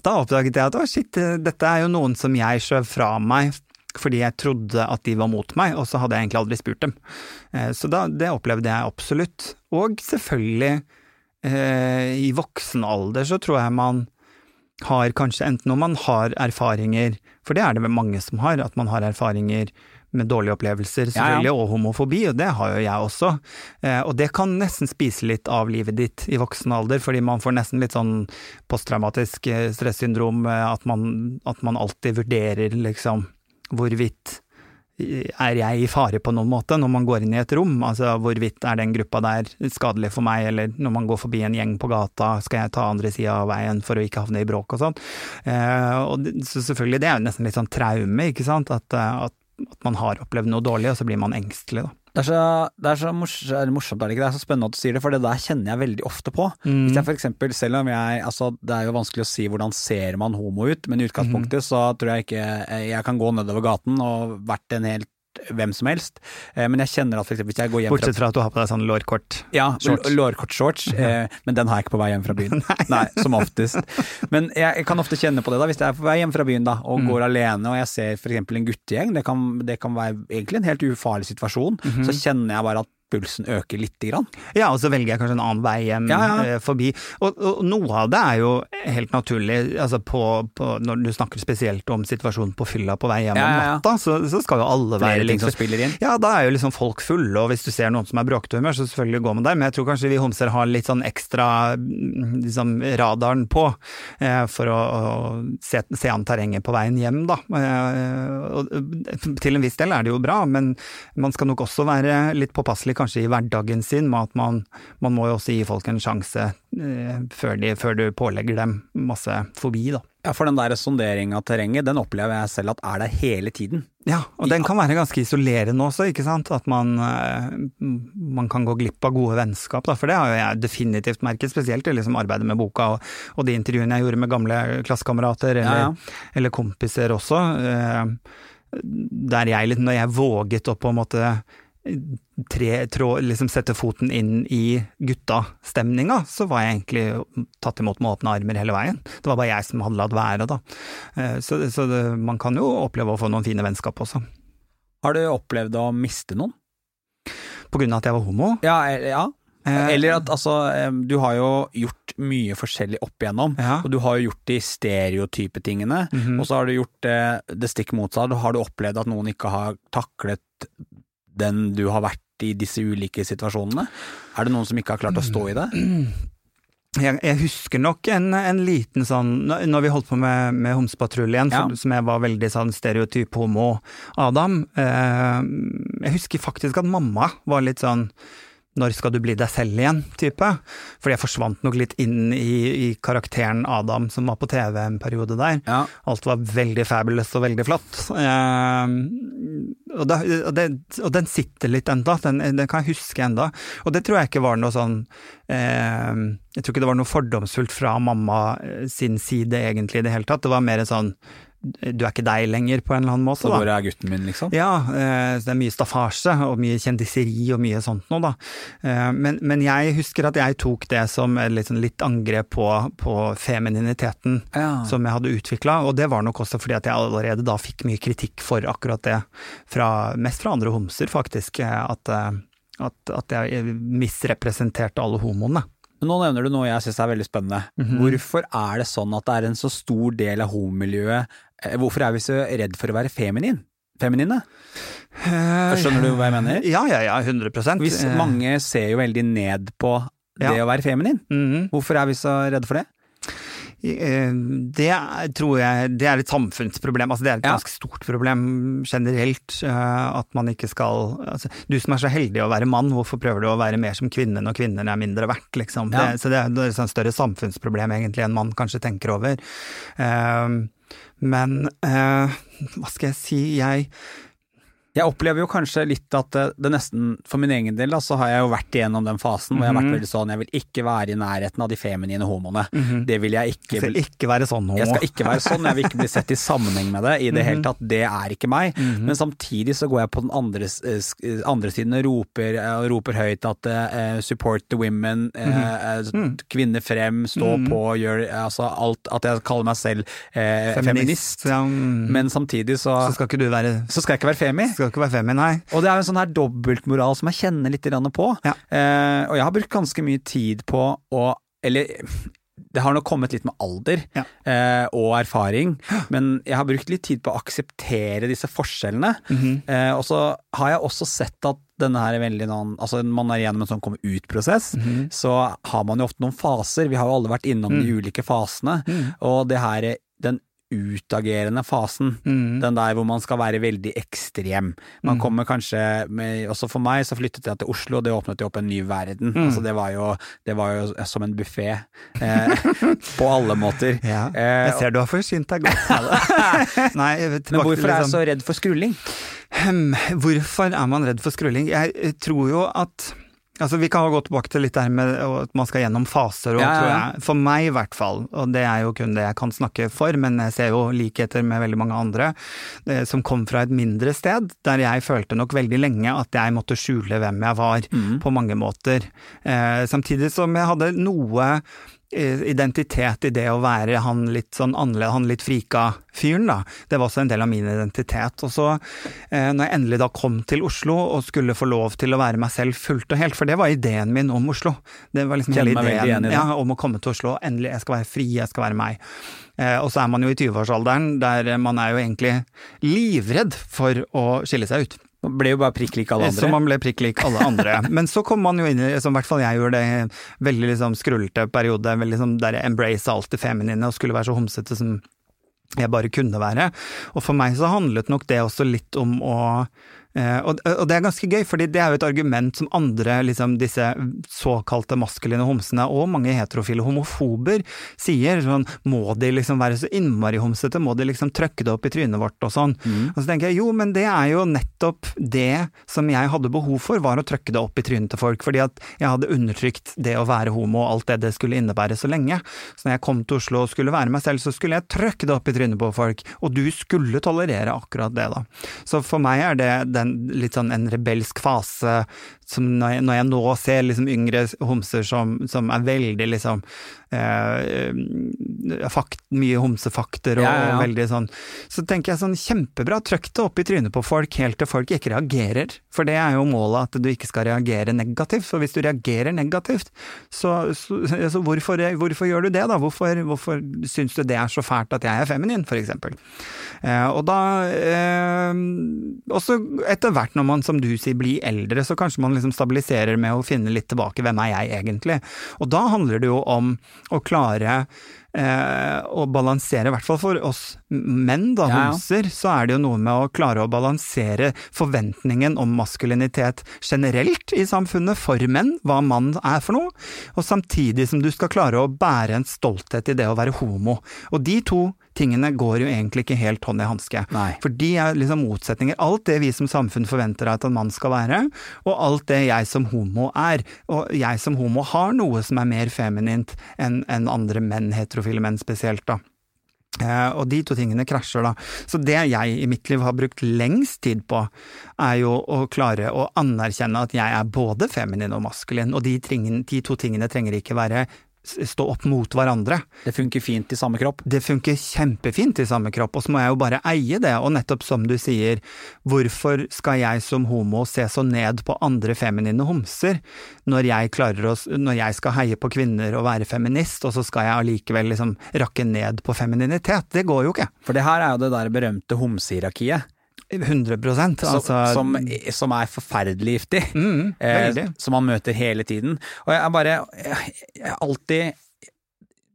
[SPEAKER 2] da oppdaget jeg at å shit, dette er jo noen som jeg skjøv fra meg fordi jeg trodde at de var mot meg, og så hadde jeg egentlig aldri spurt dem. Eh, så da, det opplevde jeg absolutt. Og selvfølgelig, eh, i voksen alder så tror jeg man har kanskje, enten om man har erfaringer, for det er det mange som har, at man har erfaringer med dårlige opplevelser, selvfølgelig, ja, ja. og homofobi, og det har jo jeg også. Eh, og det kan nesten spise litt av livet ditt i voksen alder, fordi man får nesten litt sånn posttraumatisk eh, stressyndrom, at man, at man alltid vurderer liksom hvorvidt er jeg i fare på noen måte når man går inn i et rom? Altså hvorvidt er den gruppa der skadelig for meg, eller når man går forbi en gjeng på gata, skal jeg ta andre sida av veien for å ikke havne i bråk og sånn? Eh, så selvfølgelig, det er jo nesten litt sånn traume, ikke sant, at, at, at, man har opplevd noe dårlig, og så blir man engstelig, da.
[SPEAKER 1] Det er så, det er så morsomt, morsomt, det er så spennende at du sier det, for det der kjenner jeg veldig ofte på. Mm. Hvis jeg for eksempel, selv om jeg altså Det er jo vanskelig å si hvordan ser man homo ut, men i utgangspunktet mm. så tror jeg ikke jeg kan gå nedover gaten og vært en helt hvem som helst. Eh, men jeg kjenner at for eksempel, hvis jeg går hjem
[SPEAKER 2] Bortsett fra at du har på deg sånn lårkort
[SPEAKER 1] Ja, lårkort-shorts, eh, men den har jeg ikke på vei hjem fra byen. Nei. Nei. som oftest. Men jeg kan ofte kjenne på det, da, hvis jeg er på vei hjem fra byen da, og mm. går alene og jeg ser f.eks. en guttegjeng, det kan, det kan være egentlig en helt ufarlig situasjon, mm -hmm. så kjenner jeg bare at pulsen øker lite grann.
[SPEAKER 2] Ja, og så velger jeg kanskje en annen vei hjem
[SPEAKER 1] ja, ja.
[SPEAKER 2] Eh, forbi. Og, og, noe av det er jo helt naturlig, altså på, på, når du snakker spesielt om situasjonen på fylla på vei hjem ja, om natta, så, så, skal jo alle være
[SPEAKER 1] liksom, spiller inn.
[SPEAKER 2] Ja, da er jo liksom folk fulle, og hvis du ser noen som er bråkete humør, så selvfølgelig går man der, men jeg tror kanskje vi homser har litt sånn ekstra liksom, radaren på eh, for å, å se, se, an terrenget på veien hjem, da. Eh, og, til en viss del er det jo bra, men man skal nok også være litt påpasselig kanskje i hverdagen sin med at man, man må jo også gi folk en sjanse eh, før, de, før, du pålegger dem masse fobi, da.
[SPEAKER 1] Ja, for den der sondering av terrenget, den opplever jeg selv at er der hele tiden.
[SPEAKER 2] Ja, og den kan være ganske isolerende også, ikke sant. At man, eh, man kan gå glipp av gode vennskap, da. For det har jo jeg definitivt merket, spesielt i liksom arbeidet med boka og, og, de intervjuene jeg gjorde med gamle klassekamerater eller, ja, ja. eller kompiser også. Eh, der jeg, når jeg våget å på en måte tre, trå, liksom sette foten inn i gutta-stemninga, så var jeg egentlig tatt imot med åpne armer hele veien. Det var bare jeg som hadde latt være, da. Eh, så, så det, man kan jo oppleve å få noen fine vennskap også.
[SPEAKER 1] Har du opplevd å miste noen?
[SPEAKER 2] På grunn av at jeg var homo?
[SPEAKER 1] Ja, eh, ja. Eh, Eller at altså, du har jo gjort mye forskjellig opp igjennom, ja. og du har jo gjort de stereotype tingene, mm -hmm. og så har du gjort det, det stikk motsatt. Har du opplevd at noen ikke har taklet den du har vært i disse ulike situasjonene? Er det noen som ikke har klart å stå i det?
[SPEAKER 2] Jeg, jeg husker nok en, en, liten sånn Når vi holdt på med, med Homsepatruljen, ja. som jeg var veldig sånn stereotyp homo-Adam eh, Jeg husker faktisk at mamma var litt sånn når skal du bli deg selv igjen, type. Fordi jeg forsvant nok litt inn i, i karakteren Adam som var på TV en periode der. Ja. Alt var veldig fabulous og veldig flott. Eh, og, da, og, det, og, den sitter litt enda, den, den, kan jeg huske enda. Og det tror jeg ikke var noe sånn eh, Jeg tror ikke det var noe fordomsfullt fra mamma eh, sin side egentlig i det hele tatt. Det var mer en sånn du er ikke deg lenger, på en eller annen måte.
[SPEAKER 1] Så hvor er gutten min, liksom?
[SPEAKER 2] Ja, eh, det er mye staffasje og mye kjendiseri og mye sånt noe, da. Eh, men, men, jeg husker at jeg tok det som litt, sånn litt angrep på, på femininiteten ja. som jeg hadde utvikla, og det var nok også fordi at jeg allerede da fikk mye kritikk for akkurat det, fra, mest fra andre homser, faktisk, eh, at, at, at jeg misrepresenterte alle homoene.
[SPEAKER 1] Men nå nevner du noe jeg syns er veldig spennende. Mm -hmm. Hvorfor er det sånn at det er en så stor del av homomiljøet Eh, hvorfor er vi så redd for å være feminin? feminine? Eh, Skjønner du hva jeg mener?
[SPEAKER 2] Ja, ja, ja, 100
[SPEAKER 1] Hvis mange ser jo veldig ned på det ja. å være feminin, mm -hmm. hvorfor er vi så redde for det?
[SPEAKER 2] Det tror jeg det er et samfunnsproblem. Altså det er et ja. ganske stort problem generelt. At man ikke skal altså, Du som er så heldig å være mann, hvorfor prøver du å være mer som kvinne når kvinner er mindre verdt, liksom? Ja. Det, så det er et større samfunnsproblem egentlig enn man kanskje tenker over. Uh, men eh, hva skal jeg si, jeg
[SPEAKER 1] jeg opplever jo kanskje litt at det, det, nesten, for min egen del, da, så har jeg jo vært igjennom den fasen hvor jeg har vært mhm. veldig sånn, jeg vil ikke være i nærheten av de feminine homoene. Mm -hmm. Det vil jeg ikke.
[SPEAKER 2] Jeg skal ikke være sånn homo.
[SPEAKER 1] Jeg skal ikke være sånn, jeg vil ikke bli sett i sammenheng med det i det mm -hmm. hele tatt. Det er ikke meg. Mm -hmm. Men samtidig så går jeg på den andre, andre siden og roper, roper høyt at uh, support the women, uh, kvinner frem, stå mhm. på, gjør altså alt At jeg kaller meg selv uh, feminist. feminist. Ja, men samtidig så
[SPEAKER 2] Så skal ikke du være
[SPEAKER 1] Så skal jeg ikke være femi
[SPEAKER 2] skal ikke være femmin, nei.
[SPEAKER 1] Og det er jo en sånn her dobbeltmoral som jeg kjenner litt på. Ja. Eh, og jeg har brukt ganske mye tid på å Eller det har nok kommet litt med alder ja. eh, og erfaring, men jeg har brukt litt tid på å akseptere disse forskjellene. Mm -hmm. eh, og så har jeg også sett at denne her er veldig noen Altså man er gjennom en sånn komme ut-prosess, mm -hmm. så har man jo ofte noen faser. Vi har jo alle vært innom mm. de ulike fasene, mm. og det her den utagerende fasen. Mm. Den der hvor man skal være veldig ekstrem. Man mm. kommer kanskje med, Også for meg så flyttet jeg til Oslo, og det åpnet jo opp en ny verden. Mm. Altså det var jo, det var jo som en buffé. Eh, på alle måter.
[SPEAKER 2] Ja, eh, jeg ser du har forsynt deg godt.
[SPEAKER 1] Nei, Men hvorfor er jeg liksom- så redd for skrulling?
[SPEAKER 2] Hvorfor er man redd for skrulling? Jeg tror jo at Altså, vi kan gå tilbake til litt det her med at man skal gjennom faser, og, ja, ja. Jeg, for meg i hvert fall, og det er jo kun det jeg kan snakke for, men jeg ser jo likheter med veldig mange andre, det, som kom fra et mindre sted, der jeg følte nok veldig lenge at jeg måtte skjule hvem jeg var, mm. på mange måter. Eh, samtidig som jeg hadde noe identitet i det å være han litt sånn annerledes, han litt frika fyren, da. Det var også en del av min identitet. Og så, eh, når jeg endelig da kom til Oslo og skulle få lov til å være meg selv fullt og helt, for det var ideen min om Oslo. Det var liksom hele ideen ja, om å komme til Oslo. Endelig, jeg skal være fri, jeg skal være meg. Eh, og så er man jo i 20-årsalderen, der man er jo egentlig livredd for å skille seg ut.
[SPEAKER 1] Man ble jo bare prikk lik alle andre.
[SPEAKER 2] Så man ble prikk lik alle andre. Men så kom man jo inn i, som i hvert fall jeg gjorde det, veldig liksom skrullete periode, liksom der jeg embrace alt det feminine og skulle være så homsete som jeg bare kunne være. Og for meg så handlet nok det også litt om å Eh, og, og, det er ganske gøy, fordi det er jo et argument som andre, liksom disse såkalte maskuline homsene, og mange heterofile homofober, sier. Sånn, må de liksom være så innmari homsete, må de liksom trøkke det opp i trynet vårt og sånn. Mm. Og så tenker jeg jo, men det er jo nettopp det som jeg hadde behov for, var å trøkke det opp i trynet til folk. Fordi at jeg hadde undertrykt det å være homo og alt det det skulle innebære så lenge. Så når jeg kom til Oslo og skulle være meg selv, så skulle jeg trøkke det opp i trynet på folk. Og du skulle tolerere akkurat det, da. Så for meg er det den, litt sånn en rebelsk fase når jeg, når jeg nå ser liksom yngre homser som, som er veldig liksom eh, fakt, Mye homsefakter og, ja, ja, ja. og, veldig sånn Så tenker jeg sånn kjempebra, trykk det opp i trynet på folk helt til folk ikke reagerer. For det er jo målet, at du ikke skal reagere negativt. For hvis du reagerer negativt, så, så, så hvorfor, hvorfor, gjør du det, da? Hvorfor, hvorfor syns du det er så fælt at jeg er feminin, eksempel? Eh, og da eh, Også etter hvert når man, som du sier, blir eldre, så kanskje man liksom stabiliserer med å finne litt tilbake hvem er jeg egentlig? Og da handler det jo om å klare eh, å balansere, i hvert fall for oss menn, da, ja, homser, så er det jo noe med å klare å balansere forventningen om maskulinitet generelt i samfunnet for menn, hva mann er for noe, og samtidig som du skal klare å bære en stolthet i det å være homo. Og de to tingene går jo egentlig ikke helt hånd i hanske. For de er liksom motsetninger. Alt det vi som samfunn forventer at en mann skal være, og alt det jeg som homo er. Og jeg som homo har noe som er mer feminint enn en andre menn, heterofile menn spesielt, da. Uh, og de to tingene krasjer, da. Så det jeg i mitt liv har brukt lengst tid på, er jo å klare å anerkjenne at jeg er både feminin og maskulin, og de, tringen, de to tingene trenger ikke være stå opp mot hverandre.
[SPEAKER 1] Det funker fint i samme kropp?
[SPEAKER 2] Det funker kjempefint i samme kropp, og så må jeg jo bare eie det. Og nettopp som du sier, hvorfor skal jeg som homo se så ned på andre feminine homser, når jeg, å, når jeg skal heie på kvinner og være feminist, og så skal jeg allikevel liksom rakke ned på femininitet? Det går jo ikke.
[SPEAKER 1] For det her er jo det der berømte homsehierarkiet.
[SPEAKER 2] 100% altså,
[SPEAKER 1] som, som, er forferdelig giftig. Mm, eh, som man møter hele tiden. Og jeg er bare jeg, jeg alltid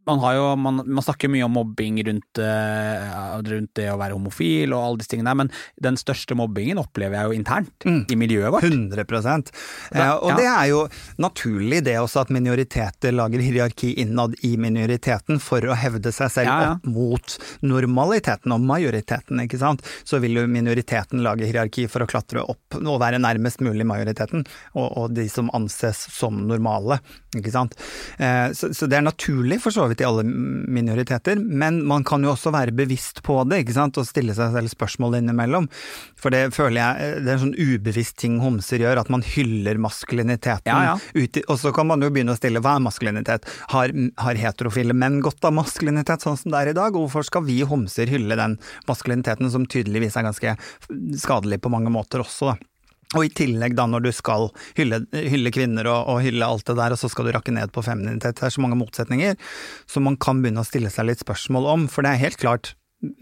[SPEAKER 1] man, jo, man, man, snakker mye om mobbing rundt, uh, rundt, det å være homofil og alle disse tingene men den største mobbingen opplever jeg jo internt mm. i miljøet vårt.
[SPEAKER 2] 100 eh, Og ja. det er jo naturlig det også at minoriteter lager hierarki innad i minoriteten for å hevde seg selv ja, ja. opp mot normaliteten og majoriteten, ikke sant. Så vil jo minoriteten lage hierarki for å klatre opp og være nærmest mulig majoriteten, og, og de som anses som normale, ikke sant. Eh, så, så det er naturlig for så vidt i alle minoriteter, men man kan jo også være bevisst på det, ikke sant, og stille seg selv spørsmål innimellom. For det føler jeg det er en sånn ubevisst ting homser gjør, at man hyller maskuliniteten. Ja, ja. Ut, og så kan man jo begynne å stille hva er maskulinitet? Har, har heterofile menn godt av maskulinitet sånn som det er i dag? Og hvorfor skal vi homser hylle den maskuliniteten som tydeligvis er ganske skadelig på mange måter også, da? Og i tillegg da når du skal hylle, hylle kvinner og, og, hylle alt det der, og så skal du rakke ned på femininitet. Det er så mange motsetninger som man kan begynne å stille seg litt spørsmål om. For det er helt klart,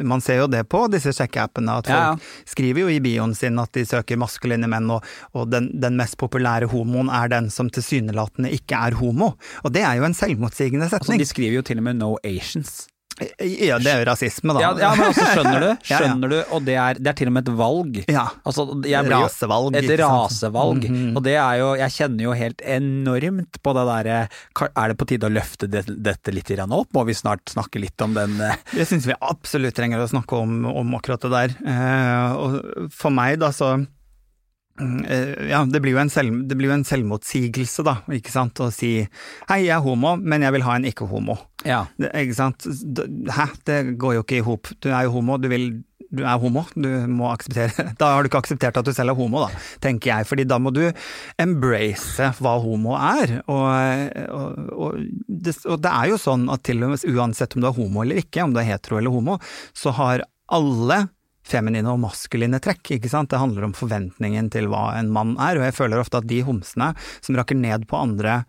[SPEAKER 2] man ser jo det på disse sjekkeappene, at folk ja. skriver jo i bioen sin at de søker maskuline menn, og, og den, den, mest populære homoen er den som tilsynelatende ikke er homo. Og det er jo en selvmotsigende setning.
[SPEAKER 1] Altså, de skriver jo til og med no Asians.
[SPEAKER 2] Ja, det er jo rasisme, da.
[SPEAKER 1] Ja, ja men altså, skjønner du? Skjønner ja, ja. du? Og det er, det er, til og med et valg.
[SPEAKER 2] Ja.
[SPEAKER 1] Altså,
[SPEAKER 2] rasevalg.
[SPEAKER 1] Et rasevalg. Mm -hmm. Og det er jo Jeg kjenner jo helt enormt på det derre Er det på tide å løfte det, dette litt opp? Må vi snart snakke litt om den
[SPEAKER 2] eh? Jeg syns vi absolutt trenger å snakke om, om akkurat det der. Eh, og for meg, da, så eh, ja, det blir, selv, det blir jo en selvmotsigelse, da, ikke sant, å si hei, jeg er homo, men jeg vil ha en ikke-homo.
[SPEAKER 1] Ja.
[SPEAKER 2] Det, ikke sant. Hæ, det går jo ikke i hop. Du er jo homo, du vil du er homo, du må akseptere Da har du ikke akseptert at du selv er homo, da, tenker jeg. Fordi da må du embrace hva homo er. Og, og, og, det, og det er jo sånn at til og med uansett om du er homo eller ikke, om du er hetero eller homo, så har alle feminine og maskuline trekk, ikke sant. Det handler om forventningen til hva en mann er, og jeg føler ofte at de homsene som rakker ned på andre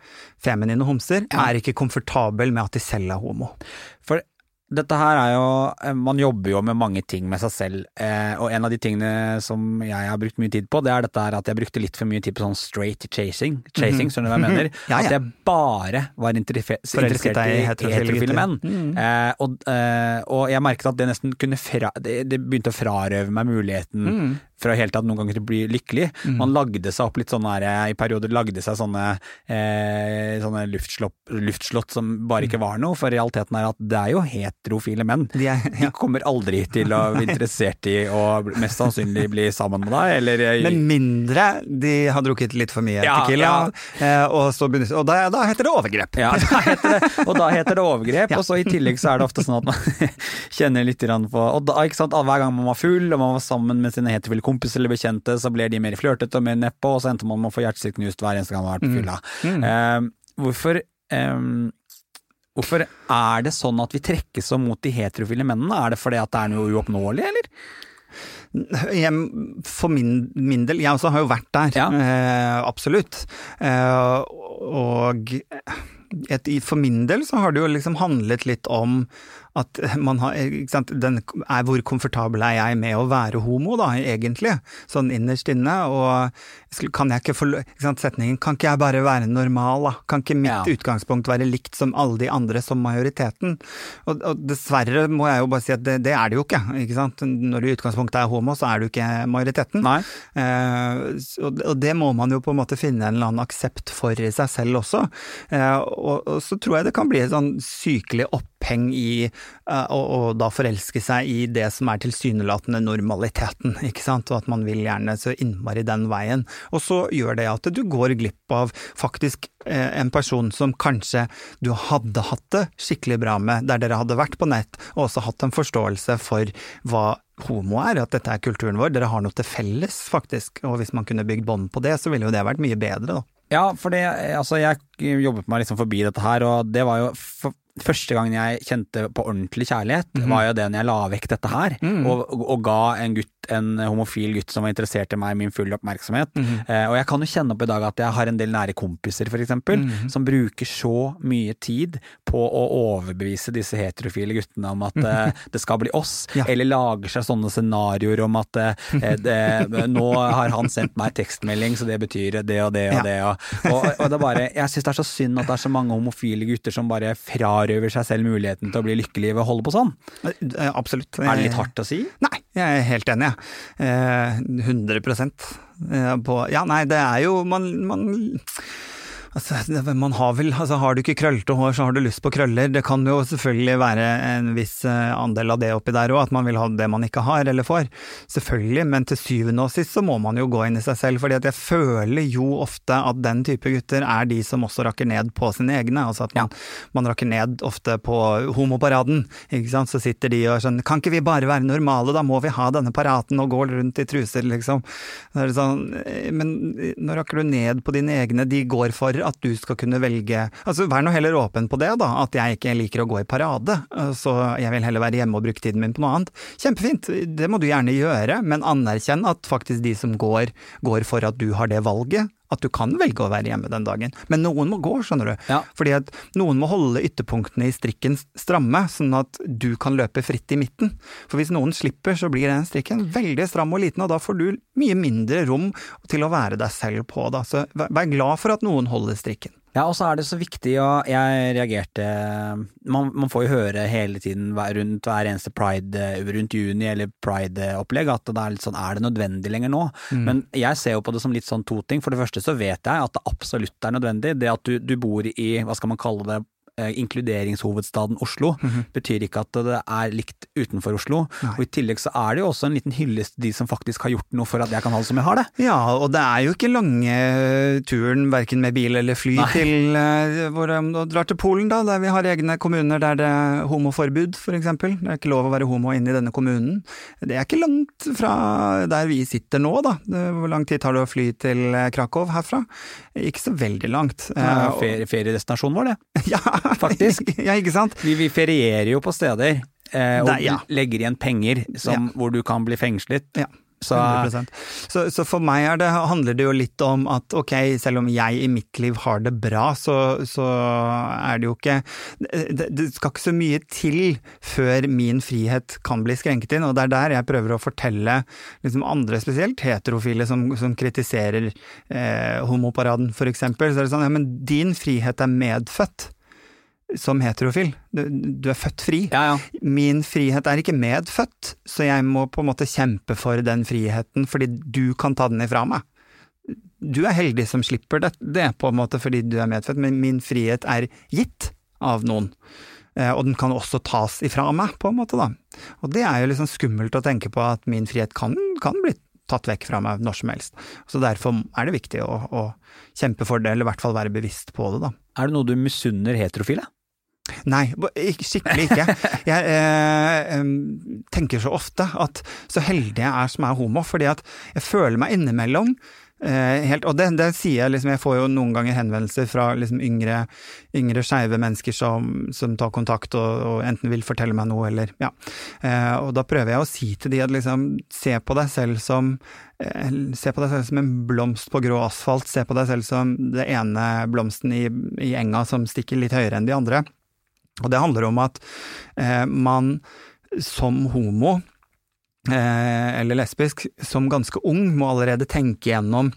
[SPEAKER 2] feminine homser, er ikke komfortabel med at de selv er homo.
[SPEAKER 1] For dette her er jo eh, Man jobber jo med mange ting med seg selv, eh, og en av de tingene som jeg har brukt mye tid på, det er dette her at jeg brukte litt for mye tid på sånn straight chasing. Chasing, mm -hmm. skjønner du hva jeg mener? ja, ja. At jeg bare var interessert i heterofile menn. Mm. Eh, og, eh, og, jeg merket at det nesten kunne fra, det, det, begynte å frarøve meg muligheten mm. Fra hele tatt noen ganger å bli lykkelig.
[SPEAKER 2] Mm.
[SPEAKER 1] Man lagde seg opp litt sånn her, i perioder lagde seg sånne, eh, sånne luftslott, luftslott som bare ikke var noe, for realiteten er at det er jo heterofile menn.
[SPEAKER 2] De er,
[SPEAKER 1] De kommer aldri til å bli interessert i å mest sannsynlig bli sammen med deg, eller
[SPEAKER 2] Men mindre de har drukket litt for mye
[SPEAKER 1] Ja,
[SPEAKER 2] tequila,
[SPEAKER 1] ja.
[SPEAKER 2] eh, og, begynner, og da, da heter det overgrep.
[SPEAKER 1] Ja, da heter det, og da heter det overgrep, og så i tillegg så er det ofte sånn at man kjenner litt på Og da, ikke sant, hver gang man var full og man var sammen med sine heterofile kompiser eller bekjente, så blir de mer flørtete og mer nedpå, og så endte man med å få hjertet sitt knust hver eneste gang man har vært på fylla. Eh, hvorfor eh, Hvorfor er det sånn at vi trekkes så mot de heterofile mennene? Er det fordi at det er noe uoppnåelig, eller?
[SPEAKER 2] Jeg, for min, min del, jeg også har jo vært der,
[SPEAKER 1] Ja.
[SPEAKER 2] eh, absolutt. Eh, og et, for min del så har det jo liksom handlet litt om at man har den, er Hvor komfortabel er jeg med å være homo, da, egentlig? Sånn innerst inne. Og kan jeg ikke få Setningen 'kan ikke jeg bare være normal', da? Kan ikke mitt
[SPEAKER 1] Ja.
[SPEAKER 2] utgangspunkt være likt som alle de andre, som majoriteten? Og, og dessverre må jeg jo bare si at det, det er det jo ikke. ikke sant? Når du i utgangspunktet er homo, så er du ikke majoriteten. Eh, og og det må man jo på en måte finne en eller annen aksept for i seg selv også. Eh, og, og så tror jeg det kan bli et sånn sykelig oppheng i eh, å å da forelske seg i det som er tilsynelatende normaliteten, ikke sant, og at man vil gjerne så innmari den veien. Og så gjør det at du går glipp av faktisk eh, en person som kanskje du hadde hatt det skikkelig bra med, der dere hadde vært på nett, og også hatt en forståelse for hva homo er, at dette er kulturen vår. Dere har noe til felles, faktisk. Og hvis man kunne bygd bånd på det, så ville jo det vært mye bedre, da.
[SPEAKER 1] Ja, for det, altså jeg jobbet meg liksom forbi dette her, og det var jo for, Første gangen jeg kjente på ordentlig kjærlighet, var jo det når jeg la vekk dette her, og, og, og ga en gutt, en homofil gutt som var interessert i meg, min fulle oppmerksomhet. eh, og jeg kan jo kjenne opp i dag at jeg har en del nære kompiser, for eksempel, som bruker så mye tid på å overbevise disse heterofile guttene om at eh, det skal bli oss,
[SPEAKER 2] Ja.
[SPEAKER 1] eller lager seg sånne scenarioer om at eh, det, nå har han sendt meg tekstmelding, så det betyr det og det og
[SPEAKER 2] Ja.
[SPEAKER 1] det. Og, og, og det bare, jeg syns det er så synd at det er så mange homofile gutter som bare frarøver seg selv muligheten til å bli lykkelige ved å holde på sånn.
[SPEAKER 2] Eh, Absolutt.
[SPEAKER 1] Er det litt hardt å si?
[SPEAKER 2] Nei, jeg er helt enig, jeg. Eh, 100 eh, på Ja, nei, det er jo Man, man Altså, man har vel altså, Har du ikke krøllete hår, så har du lyst på krøller. Det kan jo selvfølgelig være en viss eh, andel av det oppi der òg, at man vil ha det man ikke har eller får. Selvfølgelig, men til syvende og sist så må man jo gå inn i seg selv, fordi at jeg føler jo ofte at den type gutter er de som også rakker ned på sine egne. Altså at man, man rakker ned ofte på homoparaden, ikke sant. Så sitter de og sånn Kan ikke vi bare være normale, da må vi ha denne paraten og gå rundt i truser, liksom. Så sånn, eh, men nå rakker du ned på dine egne, de går for at du skal kunne velge Altså vær nå heller åpen på det, da, at jeg ikke liker å gå i parade, så jeg vil heller være hjemme og bruke tiden min på noe annet. Kjempefint, det må du gjerne gjøre, men anerkjenn at faktisk de som går, går for at du har det valget. At du kan velge å være hjemme den dagen. Men noen må gå, skjønner du.
[SPEAKER 1] Ja.
[SPEAKER 2] Fordi at noen må holde ytterpunktene i strikken stramme, sånn at du kan løpe fritt i midten. For hvis noen slipper, så blir den strikken veldig stram og liten, og da får du mye mindre rom til å være deg selv på. Da. Så vær glad for at noen holder strikken.
[SPEAKER 1] Ja, og så er det så viktig, og jeg reagerte Man, man får jo høre hele tiden rundt hver eneste pride, eh, rundt juni eller pride-opplegg, at det er litt sånn er det nødvendig lenger nå? Men jeg ser jo på det som litt sånn to ting. For det første så vet jeg at det absolutt er nødvendig. Det at du, du bor i, hva skal man kalle det, inkluderingshovedstaden Oslo, betyr ikke at det er likt utenfor Oslo. Og i tillegg så er det jo også en liten hyllest til de som faktisk har gjort noe for at jeg kan ha det som jeg har det.
[SPEAKER 2] Ja, og det er jo ikke lange turen verken med bil eller fly
[SPEAKER 1] Nei.
[SPEAKER 2] til uh, hvor du drar til Polen, da, der vi har egne kommuner der det er homoforbud, for eksempel. Det er ikke lov å være homo inne i denne kommunen. Det er ikke langt fra der vi sitter nå, da. Hvor lang tid tar det å fly til eh, Krakow herfra? Ikke så veldig langt. Eh,
[SPEAKER 1] ferie, feriedestinasjonen vår, det.
[SPEAKER 2] ja,
[SPEAKER 1] faktisk.
[SPEAKER 2] ja, ikke sant?
[SPEAKER 1] Vi, vi ferierer jo på steder. Eh, og
[SPEAKER 2] Nei, ja.
[SPEAKER 1] legger igjen penger som, hvor du kan bli fengslet.
[SPEAKER 2] Ja.
[SPEAKER 1] Så
[SPEAKER 2] Så, så for meg det, handler det jo litt om at ok, selv om jeg i mitt liv har det bra, så, så er det jo ikke det, det skal ikke så mye til før min frihet kan bli skrenket inn, og det er der jeg prøver å fortelle liksom andre, spesielt heterofile, som, som kritiserer eh, homoparaden eksempel. Så er det sånn, ja men din frihet er medfødt. Som heterofil. Du, du er født fri.
[SPEAKER 1] Ja, ja.
[SPEAKER 2] Min frihet er ikke medfødt, så jeg må på en måte kjempe for den friheten fordi du kan ta den ifra meg. Du er heldig som slipper det, det på en måte fordi du er medfødt, men min frihet er gitt av noen. Eh, og den kan også tas ifra meg, på en måte, da. Og det er jo liksom skummelt å tenke på at min frihet kan, kan bli tatt vekk fra meg når som helst. Så derfor er det viktig å, å kjempe for det, eller i hvert fall være bevisst på det, da.
[SPEAKER 1] Er det noe du misunner heterofile?
[SPEAKER 2] Nei, skikkelig ikke. Jeg eh, tenker så ofte at så heldig jeg er som er homo, fordi at jeg føler meg innimellom eh, helt, Og det, det sier jeg liksom, jeg får jo noen ganger henvendelser fra liksom yngre, yngre skeive mennesker som, som tar kontakt og, og enten vil fortelle meg noe, eller ja. Eh, og da prøver jeg å si til de at liksom, se på deg selv som eh, Se på deg selv som en blomst på grå asfalt, se på deg selv som det ene blomsten i, i enga som stikker litt høyere enn de andre. Og det handler om at eh, man som homo, eh, eller lesbisk, som ganske ung, må allerede tenke gjennom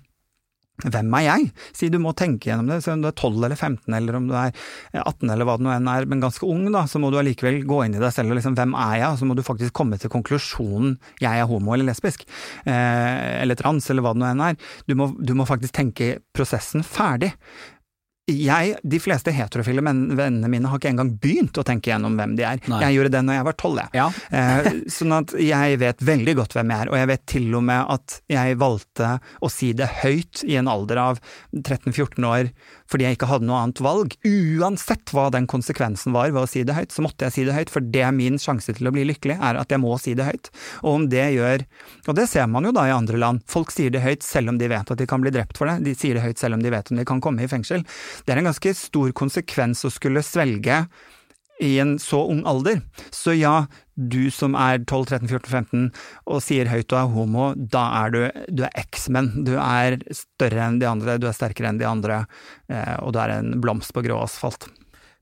[SPEAKER 2] hvem er jeg? Si du må tenke gjennom det, så om du er 12 eller 15 eller om du er 18 eller hva det nå enn er, men ganske ung, da, så må du allikevel gå inn i deg selv og liksom hvem er jeg? Og så må du faktisk komme til konklusjonen jeg er homo eller lesbisk, eh, eller trans eller hva det nå enn er. Du må, du må faktisk tenke prosessen ferdig jeg, de fleste heterofile men, vennene mine har ikke engang begynt å tenke gjennom hvem de er.
[SPEAKER 1] Nei.
[SPEAKER 2] Jeg gjorde det når jeg var tolv, jeg.
[SPEAKER 1] Ja.
[SPEAKER 2] Eh, sånn at jeg vet veldig godt hvem jeg er, og jeg vet til og med at jeg valgte å si det høyt i en alder av 13-14 år fordi jeg ikke hadde noe annet valg. Uansett hva den konsekvensen var ved å si det høyt, så måtte jeg si det høyt, for det er min sjanse til å bli lykkelig, er at jeg må si det høyt. Og om det gjør Og det ser man jo da i andre land. Folk sier det høyt selv om de vet at de kan bli drept for det. De sier det høyt selv om de vet om de kan komme i fengsel. Det er en ganske stor konsekvens å skulle svelge i en så ung alder. Så ja, du som er 12-13-14-15 og sier høyt du er homo, da er du, du er X-Men. Du er større enn de andre, du er sterkere enn de andre, eh, og du er en blomst på grå asfalt.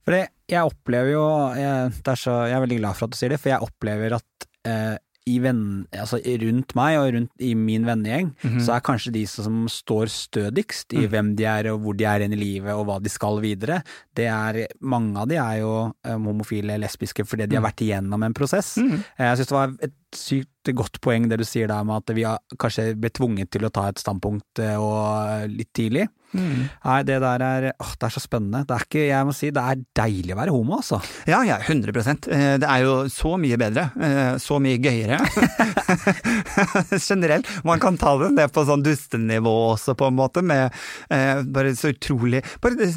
[SPEAKER 1] For det, jeg opplever jo jeg, så, jeg er veldig glad for at du sier det, for jeg opplever at eh, i venn, altså rundt meg og rundt i min vennegjeng, så er kanskje de som står stødigst i hvem de er og hvor de er i livet og hva de skal videre, det er mange av de er jo um, homofile, lesbiske, fordi de har vært igjennom en prosess. -hmm. Jeg syns det var et sykt godt poeng det du sier der med at vi har kanskje ble tvunget til å ta et standpunkt eh, og litt tidlig. Nei, det der er åh, det er så spennende. Det er ikke, jeg må si, det er deilig å være homo, altså.
[SPEAKER 2] Ja, ja, 100 Eh, Det er jo så mye bedre. eh, Så mye gøyere. Generelt. Man kan ta det ned på sånn dustenivå også, på en måte, med eh, bare så utrolig bare,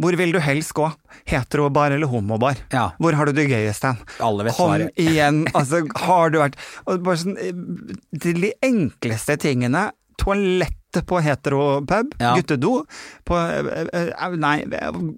[SPEAKER 2] Hvor vil du helst gå? Heterobar eller homobar?
[SPEAKER 1] Ja.
[SPEAKER 2] Hvor har du det gøyest hen? Kom igjen, altså, har du vært og bare sånn, eh, de enkleste tingene. Toalettet på heteropub,
[SPEAKER 1] Ja.
[SPEAKER 2] guttedo. På eh, eh, Nei,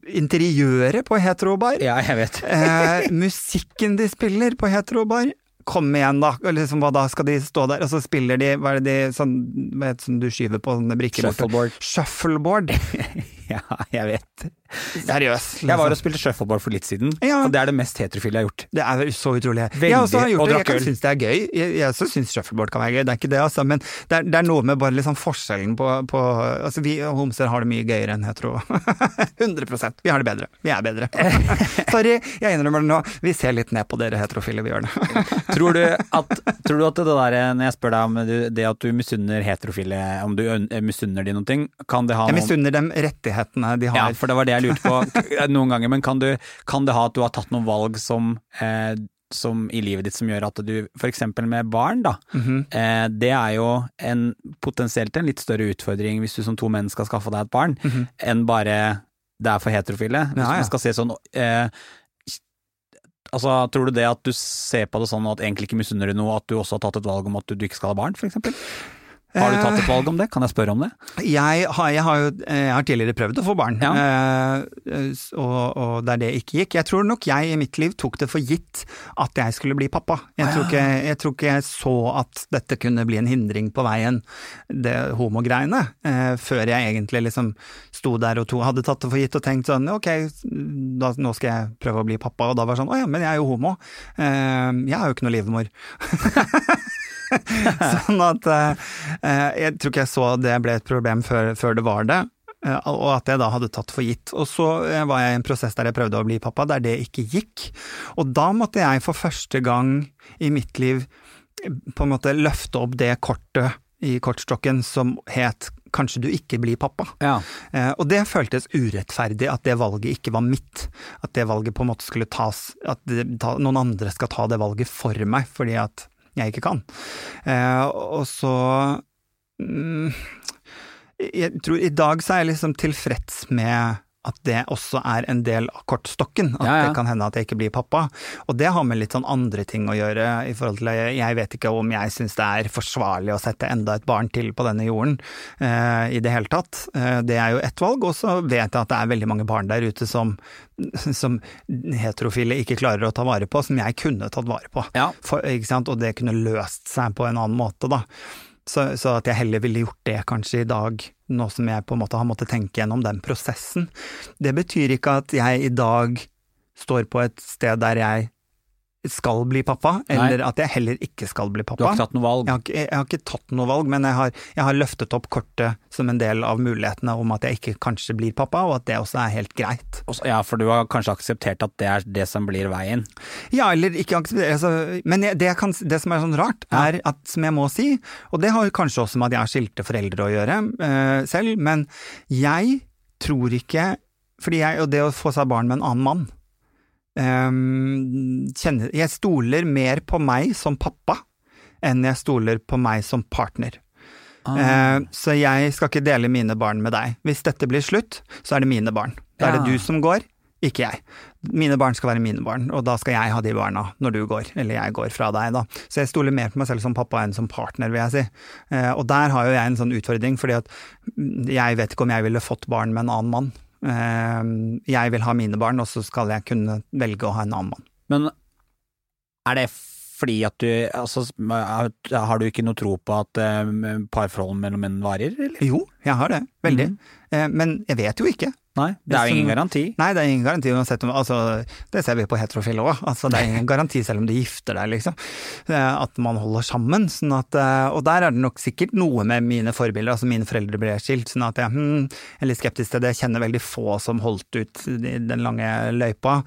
[SPEAKER 2] interiøret på heterobar.
[SPEAKER 1] Ja, jeg vet.
[SPEAKER 2] Eh, musikken de spiller på heterobar Kom igjen, da. Liksom, hva da skal de stå der, og så spiller de Hva er det de sånn, det som du skyver på sånne brikker?
[SPEAKER 1] Shuffleboard.
[SPEAKER 2] Shuffleboard.
[SPEAKER 1] Ja, jeg vet.
[SPEAKER 2] Seriøst.
[SPEAKER 1] Jeg var og
[SPEAKER 2] Liksom.
[SPEAKER 1] spilte shuffleboard for litt siden,
[SPEAKER 2] Ja.
[SPEAKER 1] og det er det mest heterofile jeg har gjort.
[SPEAKER 2] Det er så utrolig.
[SPEAKER 1] Veldig,
[SPEAKER 2] jeg også har gjort
[SPEAKER 1] og
[SPEAKER 2] det. Jeg synes det er gøy. Jeg, jeg også syns shuffleboard kan være gøy, det er ikke det, altså. Men det er, det er noe med bare liksom forskjellen på, på Altså, vi homser har det mye gøyere enn hetero. 100% Vi har det bedre. Vi er bedre. Sorry, jeg innrømmer det nå. Vi ser litt ned på dere heterofile, vi gjør det.
[SPEAKER 1] Tror du at, tror du at det der, når jeg spør deg om det at du misunner heterofile, om du øn- misunner de ting kan det ha
[SPEAKER 2] Jeg
[SPEAKER 1] noe
[SPEAKER 2] misunner dem rettighetene de har, Ja,
[SPEAKER 1] for det var det jeg lurte på noen ganger, men kan, du, kan det ha at du har tatt noen valg som, eh, som i livet ditt som gjør at du, eksempel med barn, da,
[SPEAKER 2] Mhm.
[SPEAKER 1] eh, det er jo en, potensielt en litt større utfordring hvis du som to menn skal skaffe deg et barn, enn bare det er for heterofile. Hvis.
[SPEAKER 2] Ja, ja.
[SPEAKER 1] man skal se sånn eh, Altså, Tror du det at du ser på det sånn at egentlig ikke misunner du noe, at du også har tatt et valg om at du, du ikke skal ha barn, eksempel? Har du tatt et valg om det? Kan jeg spørre om det?
[SPEAKER 2] Jeg har, jeg har jo eh, jeg har tidligere prøvd å få barn,
[SPEAKER 1] Ja.
[SPEAKER 2] eh, og, og der det ikke gikk. Jeg tror nok jeg i mitt liv tok det for gitt at jeg skulle bli pappa. Jeg, tror, ikke, jeg tror ikke jeg så at dette kunne bli en hindring på veien, det homogreiene, eh, før jeg egentlig liksom sto der og to, hadde tatt det for gitt og tenkt sånn ok, da, nå skal jeg prøve å bli pappa, og da var det sånn å ja, men jeg er jo homo. Eh, jeg har jo ikke noe livmor. sånn at eh, jeg tror ikke jeg så det ble et problem før, før det var det. Eh, og at jeg da hadde tatt for gitt. Og så eh, var jeg i en prosess der jeg prøvde å bli pappa, der det ikke gikk. Og da måtte jeg for første gang i mitt liv på en måte løfte opp det kortet i kortstokken som het kanskje du ikke blir pappa.
[SPEAKER 1] Ja.
[SPEAKER 2] Eh, og det føltes urettferdig at det valget ikke var mitt. At det valget på en måte skulle tas At det, ta, noen andre skal ta det valget for meg, fordi at jeg ikke kan. Eh, og så mm, Jeg tror i dag så er jeg liksom tilfreds med at det også er en del av kortstokken. At
[SPEAKER 1] Ja, ja.
[SPEAKER 2] det kan hende at jeg ikke blir pappa. Og det har med litt sånn andre ting å gjøre i forhold til Jeg vet ikke om jeg syns det er forsvarlig å sette enda et barn til på denne jorden eh, i det hele tatt. Eh, det er jo ett valg, og så vet jeg at det er veldig mange barn der ute som, som heterofile ikke klarer å ta vare på, som jeg kunne tatt vare på.
[SPEAKER 1] Ja.
[SPEAKER 2] For? Og det kunne løst seg på en annen måte, da. Så, så at jeg heller ville gjort det kanskje i dag, nå som jeg på en måte har måttet tenke gjennom den prosessen. Det betyr ikke at jeg i dag står på et sted der jeg skal bli pappa, eller at jeg heller ikke skal bli pappa.
[SPEAKER 1] Du har ikke tatt noe valg?
[SPEAKER 2] Jeg har, ikke, jeg har ikke tatt noe valg, men jeg har, jeg har løftet opp kortet som en del av mulighetene om at jeg ikke kanskje blir pappa, og at det også er helt greit.
[SPEAKER 1] Også- Ja, for du har kanskje akseptert at det er det som blir veien?
[SPEAKER 2] Ja, eller ikke akseptert altså, Men jeg, det, kan, det som er sånn rart, er at, som jeg må si, og det har jo kanskje også med at jeg har skilte foreldre å gjøre eh, selv, men jeg tror ikke fordi jeg, Og det å få seg barn med en annen mann kjenner, Jeg stoler mer på meg som pappa enn jeg stoler på meg som partner. Eh, så jeg skal ikke dele mine barn med deg. Hvis dette blir slutt, så er det mine barn. Da er det du som går, ikke jeg. Mine barn skal være mine barn, og da skal jeg ha de barna når du går, eller jeg går fra deg, da. Så jeg stoler mer på meg selv som pappa enn som partner, vil jeg si. Eh, og der har jo jeg en sånn utfordring, fordi at mm, jeg vet ikke om jeg ville fått barn med en annen mann. Eh, jeg vil ha mine barn, og så skal jeg kunne velge å ha en annen mann.
[SPEAKER 1] Men er det fordi at du altså, Har du ikke noe tro på at uh, parforhold mellom menn varer, eller?
[SPEAKER 2] Jo, jeg har det. Veldig.
[SPEAKER 1] Mm.
[SPEAKER 2] Eh, men jeg vet jo ikke.
[SPEAKER 1] Nei, det er jo ingen garanti.
[SPEAKER 2] Nei, det er ingen garanti uansett om altså, Det ser vi på heterofile òg. Altså, det er ingen garanti selv om du gifter deg, liksom. Eh, At man holder sammen. Sånn at, eh, og der er det nok sikkert noe med mine forbilder. Altså mine foreldre ble skilt, sånn at jeg hmm, er litt skeptisk til det. Jeg kjenner veldig få som holdt ut den lange løypa.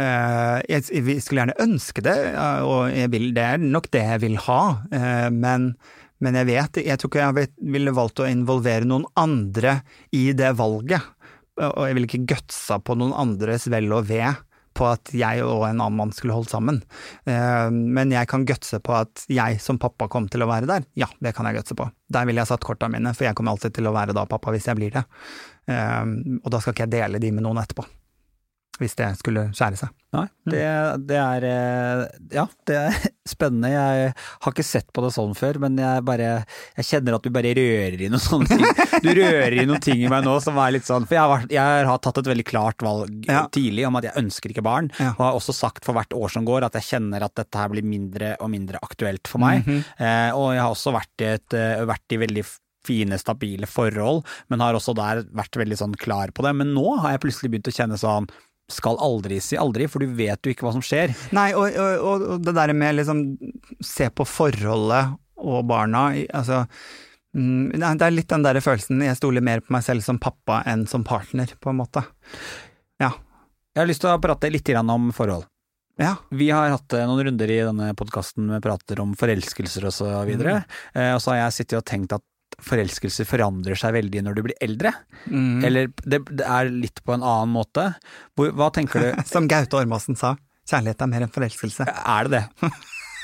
[SPEAKER 2] Eh, Jeg skulle gjerne ønske det, og vil, det er nok det jeg vil ha. Men men jeg vet, jeg tror ikke jeg ville valgt å involvere noen andre i det valget. Og jeg ville ikke gutsa på noen andres vel og ve på at jeg og en annen mann skulle holdt sammen. Eh, Men jeg kan gutse på at jeg som pappa kom til å være der. Ja, det kan jeg gutse på. Der ville jeg satt korta mine, for jeg kommer alltid til å være da pappa hvis jeg blir det. Eh, Og da skal ikke jeg dele de med noen etterpå. Hvis det skulle skjære seg.
[SPEAKER 1] Nei, det, det er eh, Ja, det er spennende. Jeg har ikke sett på det sånn før, men jeg bare Jeg kjenner at du bare rører i noen sånne ting. Du rører i noen ting i meg nå som er litt sånn For jeg har, jeg har tatt et veldig klart valg
[SPEAKER 2] Ja.
[SPEAKER 1] tidlig om at jeg ønsker ikke barn,
[SPEAKER 2] Ja.
[SPEAKER 1] og har også sagt for hvert år som går at jeg kjenner at dette her blir mindre og mindre aktuelt for meg.
[SPEAKER 2] Mhm.
[SPEAKER 1] eh, og jeg har også vært i, et, eh, vært i veldig fine, stabile forhold, men har også der vært veldig sånn klar på det. Men nå har jeg plutselig begynt å kjenne sånn skal aldri si aldri, for du vet jo ikke hva som skjer.
[SPEAKER 2] Nei, og, og, og- det der med liksom se på forholdet og barna, altså mm, Det er litt den der følelsen, jeg stoler mer på meg selv som pappa enn som partner, på en måte. Ja.
[SPEAKER 1] Jeg har lyst til å prate litt om forhold.
[SPEAKER 2] Ja.
[SPEAKER 1] Vi har hatt eh, noen runder i denne podkasten med prater om forelskelser og så videre, Mm. og så har jeg sittet og tenkt at forelskelser forandrer seg veldig når du blir eldre.
[SPEAKER 2] Mm.
[SPEAKER 1] Eller det, det er litt på en annen måte. Hvor, hva tenker du?
[SPEAKER 2] Som Gaute Ormåsen sa, kjærlighet er mer enn forelskelse.
[SPEAKER 1] Er det det?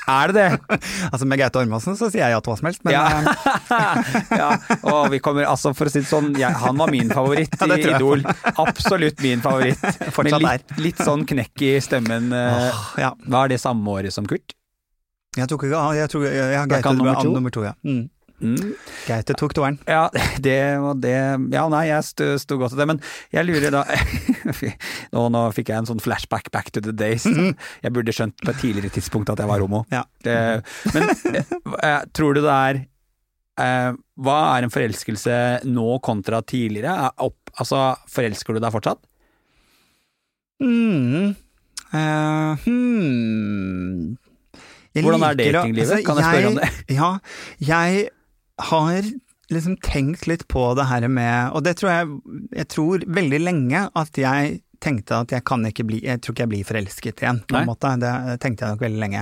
[SPEAKER 1] Er det det?
[SPEAKER 2] Altså Med Gaute Ormåsen så sier jeg ja til hva som helst, men
[SPEAKER 1] Ja.
[SPEAKER 2] eh,
[SPEAKER 1] ja, og vi kommer, altså for å si det sånn, jeg, han var min favoritt
[SPEAKER 2] Ja,
[SPEAKER 1] i
[SPEAKER 2] tror jeg.
[SPEAKER 1] Idol. Absolutt min favoritt.
[SPEAKER 2] Fortsatt
[SPEAKER 1] Med litt, litt sånn knekk i stemmen.
[SPEAKER 2] Oh, ja.
[SPEAKER 1] Var det samme året som Kurt?
[SPEAKER 2] Jeg tok ikke jeg tror, jeg,
[SPEAKER 1] jeg,
[SPEAKER 2] jeg,
[SPEAKER 1] jeg, jeg, jeg,
[SPEAKER 2] nummer to ja. mm.
[SPEAKER 1] Mm.
[SPEAKER 2] Gaute tok toeren.
[SPEAKER 1] Ja, det og det Ja, nei, jeg sto, sto godt til det, men jeg lurer da nå, nå fikk jeg en sånn flashback back to the days. Jeg burde skjønt på et tidligere tidspunkt at jeg var homo.
[SPEAKER 2] Ja.
[SPEAKER 1] Men eh, tror du det er eh, Hva er en forelskelse nå kontra tidligere? Er opp, altså, forelsker du deg fortsatt?
[SPEAKER 2] Mm. Uh, hmm. Jeg
[SPEAKER 1] Hvordan er datinglivet?
[SPEAKER 2] altså,
[SPEAKER 1] Kan jeg spørre om det?
[SPEAKER 2] Ja, jeg har liksom tenkt litt på det her med Og det tror jeg Jeg tror veldig lenge at jeg tenkte at jeg kan ikke bli Jeg tror ikke jeg blir forelsket igjen, på en måte. Det tenkte jeg nok veldig lenge.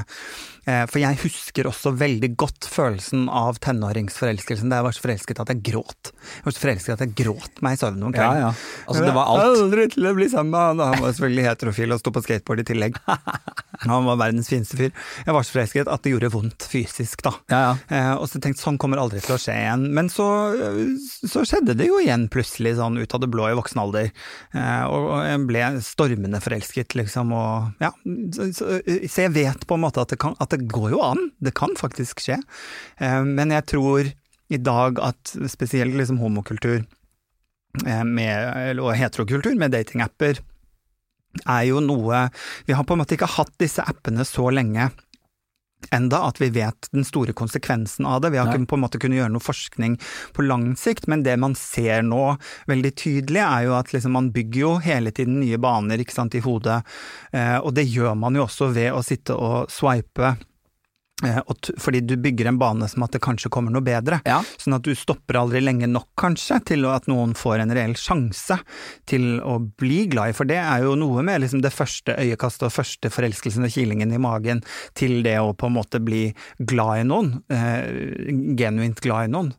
[SPEAKER 2] Eh, For jeg husker også veldig godt følelsen av tenåringsforelskelsen da jeg var så forelsket at jeg gråt. Jeg var så forelsket at jeg gråt meg i søvn om kvelden.
[SPEAKER 1] Ja, ja. Altså, det var alt.
[SPEAKER 2] Aldri til å bli sammen med han. Han var selvfølgelig heterofil og sto på skateboard i tillegg. Han var verdens fineste fyr. Jeg var så forelsket at det gjorde vondt fysisk, da.
[SPEAKER 1] Ja, ja.
[SPEAKER 2] Eh, og så tenkte sånn kommer aldri til å skje igjen. Men så, så skjedde det jo igjen plutselig, sånn ut av det blå i voksen alder. Eh, og, jeg ble stormende forelsket, liksom, og ja. Så jeg vet på en måte at det, kan, at det går jo an. Det kan faktisk skje. Eh, men jeg tror i dag at spesielt liksom homokultur eh, med, og heterokultur med datingapper er jo noe Vi har på en måte ikke hatt disse appene så lenge enda at vi vet den store konsekvensen av det. Vi har
[SPEAKER 1] Nei.
[SPEAKER 2] ikke på en måte kunnet gjøre noe forskning på lang sikt, men det man ser nå veldig tydelig, er jo at liksom man bygger jo hele tiden nye baner sant, i hodet, eh, og det gjør man jo også ved å sitte og swipe. Eh, fordi du bygger en bane som at det kanskje kommer noe bedre.
[SPEAKER 1] Ja.
[SPEAKER 2] Sånn at du stopper aldri lenge nok, kanskje, til at noen får en reell sjanse til å bli glad i. For det er jo noe med liksom det første øyekastet og første forelskelsen og kilingen i magen til det å på en måte bli glad i noen, eh, genuint glad i noen.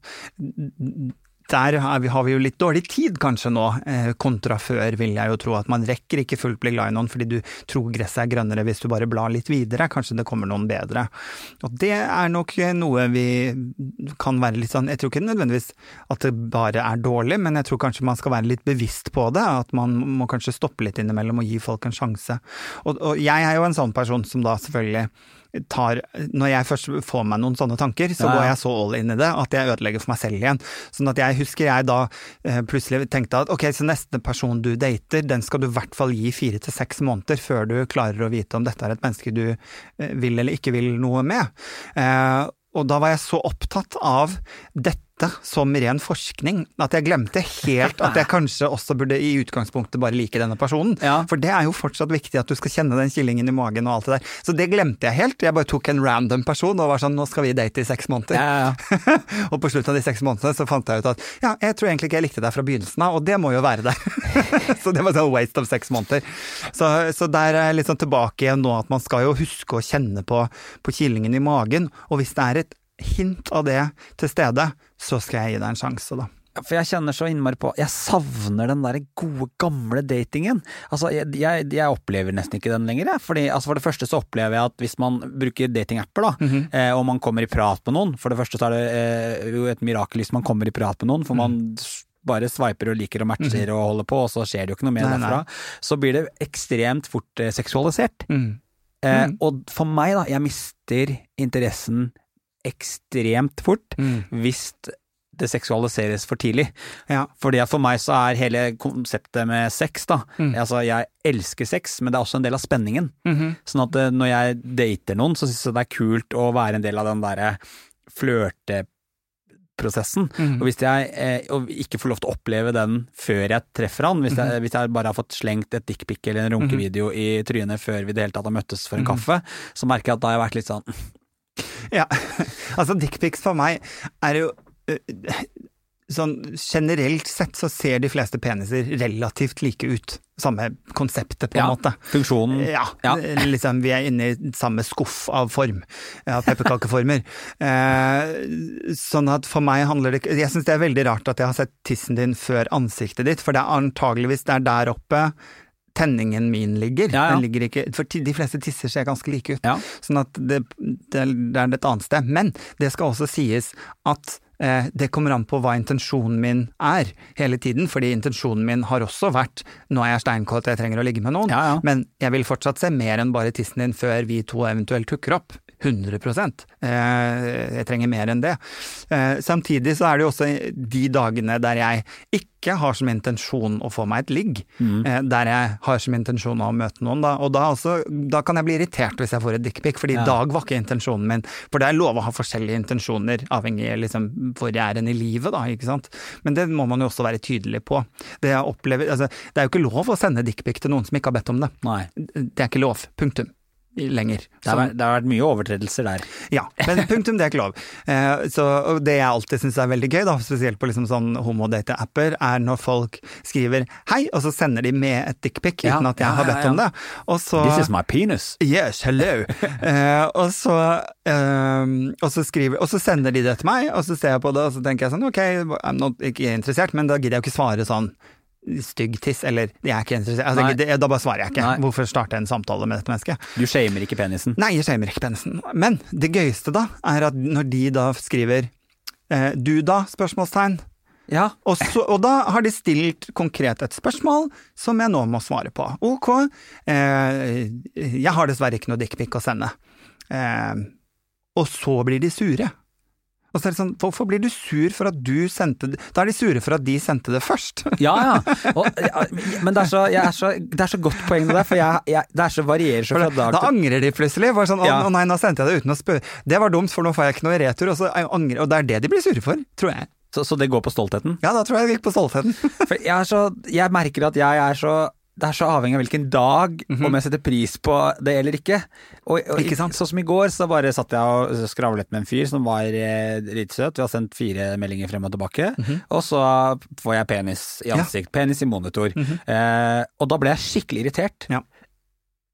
[SPEAKER 2] Der vi, har vi jo litt dårlig tid kanskje nå, eh, kontra før, vil jeg jo tro. At man rekker ikke fullt bli glad i noen fordi du tror gresset er grønnere hvis du bare blar litt videre. Kanskje det kommer noen bedre. Og det er nok noe vi kan være litt sånn Jeg tror ikke nødvendigvis at det bare er dårlig, men jeg tror kanskje man skal være litt bevisst på det. At man må kanskje stoppe litt innimellom og gi folk en sjanse. Og, og jeg er jo en sånn person som da selvfølgelig tar Når jeg først får meg noen sånne tanker, så
[SPEAKER 1] Ja,
[SPEAKER 2] går jeg så all in i det at jeg ødelegger for meg selv igjen. Sånn at jeg husker jeg da eh, plutselig tenkte at ok, så neste person du dater, den skal du i hvert fall gi fire til seks måneder før du klarer å vite om dette er et menneske du eh, vil eller ikke vil noe med. Eh, og da var jeg så opptatt av dette som ren forskning, at jeg glemte helt at jeg kanskje også burde i utgangspunktet bare like denne personen.
[SPEAKER 1] Ja.
[SPEAKER 2] For det er jo fortsatt viktig at du skal kjenne den killingen i magen og alt det der. Så det glemte jeg helt. Jeg bare tok en random person og var sånn nå skal vi date i seks måneder.
[SPEAKER 1] Ja, ja,
[SPEAKER 2] og på slutten av de seks månedene så fant jeg ut at ja, jeg tror egentlig ikke jeg likte deg fra begynnelsen av, og det må jo være der. så det var sånn waste of seks måneder. Så, så der er jeg litt sånn tilbake igjen nå at man skal jo huske å kjenne på, på killingen i magen, og hvis det er et hint av det til stede, så skal jeg gi deg en sjanse, da.
[SPEAKER 1] For jeg kjenner så innmari på Jeg savner den der gode, gamle datingen. Altså, jeg, jeg, jeg opplever nesten ikke den lenger, jeg. Fordi, altså, for det første så opplever jeg at hvis man bruker datingapper, da, eh, og man kommer i prat med noen For det første så er det eh, jo et mirakel hvis man kommer i prat med noen, for man s- bare sveiper og liker og matcher og holder på, og så skjer det jo ikke noe mer
[SPEAKER 2] Nei, nei.
[SPEAKER 1] derfra. Så blir det ekstremt fort eh, seksualisert.
[SPEAKER 2] Mm.
[SPEAKER 1] Eh,
[SPEAKER 2] Mm.
[SPEAKER 1] Og for meg, da, jeg mister interessen ekstremt fort
[SPEAKER 2] Mm.
[SPEAKER 1] hvis det seksualiseres for tidlig.
[SPEAKER 2] Ja.
[SPEAKER 1] Fordi at for meg så er hele konseptet med sex, da
[SPEAKER 2] Mm.
[SPEAKER 1] Altså, jeg elsker sex, men det er også en del av spenningen.
[SPEAKER 2] Mhm.
[SPEAKER 1] Sånn at eh, når jeg dater noen, så syns jeg det er kult å være en del av den derre flørteprosessen.
[SPEAKER 2] Mhm.
[SPEAKER 1] Og hvis jeg eh, og ikke får lov til å oppleve den før jeg treffer han, hvis jeg, hvis jeg bare har fått slengt et dickpic eller en runkevideo i trynet før vi i det hele tatt har møttes for en
[SPEAKER 2] Mhm.
[SPEAKER 1] kaffe, så merker jeg at da har jeg vært litt sånn
[SPEAKER 2] Ja, altså dickpics for meg er jo øh, Sånn generelt sett så ser de fleste peniser relativt like ut. Samme konseptet, på en
[SPEAKER 1] Ja,
[SPEAKER 2] måte.
[SPEAKER 1] funksjonen
[SPEAKER 2] Ja,
[SPEAKER 1] Ja.
[SPEAKER 2] liksom vi er inne i samme skuff av form, av pepperkakeformer. Eh, sånn at for meg handler det Jeg syns det er veldig rart at jeg har sett tissen din før ansiktet ditt, for det er antageligvis det er der oppe tenningen min ligger.
[SPEAKER 1] Ja, ja.
[SPEAKER 2] Den ligger ikke For de fleste tisser ser ganske like ut.
[SPEAKER 1] Ja.
[SPEAKER 2] Sånn at det, det, det er et annet sted. Men det skal også sies at eh, det kommer an på hva intensjonen min er hele tiden, fordi intensjonen min har også vært nå er jeg steinkåt, jeg trenger å ligge med noen, men jeg vil fortsatt se mer enn bare tissen din før vi to eventuelt hooker opp. 100 eh, Jeg trenger mer enn det. Eh, samtidig så er det jo også de dagene der jeg ikke har som intensjon å få meg et ligg, mm. der jeg har som intensjon å møte noen, da. Og da, også, da kan jeg bli irritert hvis jeg får et dickpic, fordi
[SPEAKER 1] Ja.
[SPEAKER 2] dag var ikke intensjonen min. For det er lov å ha forskjellige intensjoner, avhengig av liksom, hvor jeg er hen i livet, da, ikke sant. Men det må man jo også være tydelig på. Det opplever Altså, det er jo ikke lov å sende dickpic til noen som ikke har bedt om det.
[SPEAKER 1] Nei.
[SPEAKER 2] Det er ikke lov. Punktum. Lenger.
[SPEAKER 1] Det har, vært, det har vært mye overtredelser der.
[SPEAKER 2] Ja, men punktum, det er ikke lov. Eh, så, det jeg alltid syns er veldig gøy, da, spesielt på liksom sånn homodate-apper, er når folk skriver 'hei', og så sender de med et dickpic
[SPEAKER 1] Ja,
[SPEAKER 2] uten at jeg
[SPEAKER 1] ja,
[SPEAKER 2] har bedt
[SPEAKER 1] ja.
[SPEAKER 2] om det. Og så
[SPEAKER 1] This is my penis.
[SPEAKER 2] Yes, hello. Eh, og, så, eh, og, så skriver, og så sender de det til meg, og så ser jeg på det, og så tenker jeg sånn ok, I'm not, ikke interessert, men da gidder jeg jo ikke svare sånn stygg tiss, eller jeg er ikke interessert. Altså, det, da bare svarer jeg ikke.
[SPEAKER 1] Nei.
[SPEAKER 2] Hvorfor starte en samtale med dette mennesket?
[SPEAKER 1] Du shamer ikke penisen.
[SPEAKER 2] Nei, jeg shamer ikke penisen. Men det gøyeste da, er at når de da skriver eh, du da? spørsmålstegn.
[SPEAKER 1] Ja.
[SPEAKER 2] Og, så, og da har de stilt konkret et spørsmål som jeg nå må svare på. Ok, eh, jeg har dessverre ikke noe dickpic å sende. Eh, og så blir de sure. Og så er det sånn, hvorfor blir du sur for at du sendte det? Da er de sure for at de sendte det først.
[SPEAKER 1] Ja, ja. Og, ja men det er, så, er så, det er så godt poeng det der, for jeg, jeg, det er så varierer så fra dag til da
[SPEAKER 2] angrer de plutselig. Bare sånn, å,
[SPEAKER 1] Ja.
[SPEAKER 2] nei, nå sendte jeg det uten å spørre. Det var dumt, for nå får jeg ikke noe retur. Og, så angrer, og det er det de blir sure for, tror jeg.
[SPEAKER 1] så, så det går på stoltheten?
[SPEAKER 2] Ja, da tror jeg det gikk på stoltheten.
[SPEAKER 1] For jeg, er så, jeg merker at jeg er så det er så avhengig av hvilken dag, om jeg setter pris på det eller ikke. Og, og.
[SPEAKER 2] Ikke sant?
[SPEAKER 1] Sånn som i går, så bare satt jeg og skravlet med en fyr som var eh, litt søt. Vi har sendt fire meldinger frem og tilbake. Og så får jeg penis i
[SPEAKER 2] ansikt. Ja.
[SPEAKER 1] Penis i monitor. eh, og da ble jeg skikkelig irritert.
[SPEAKER 2] Ja.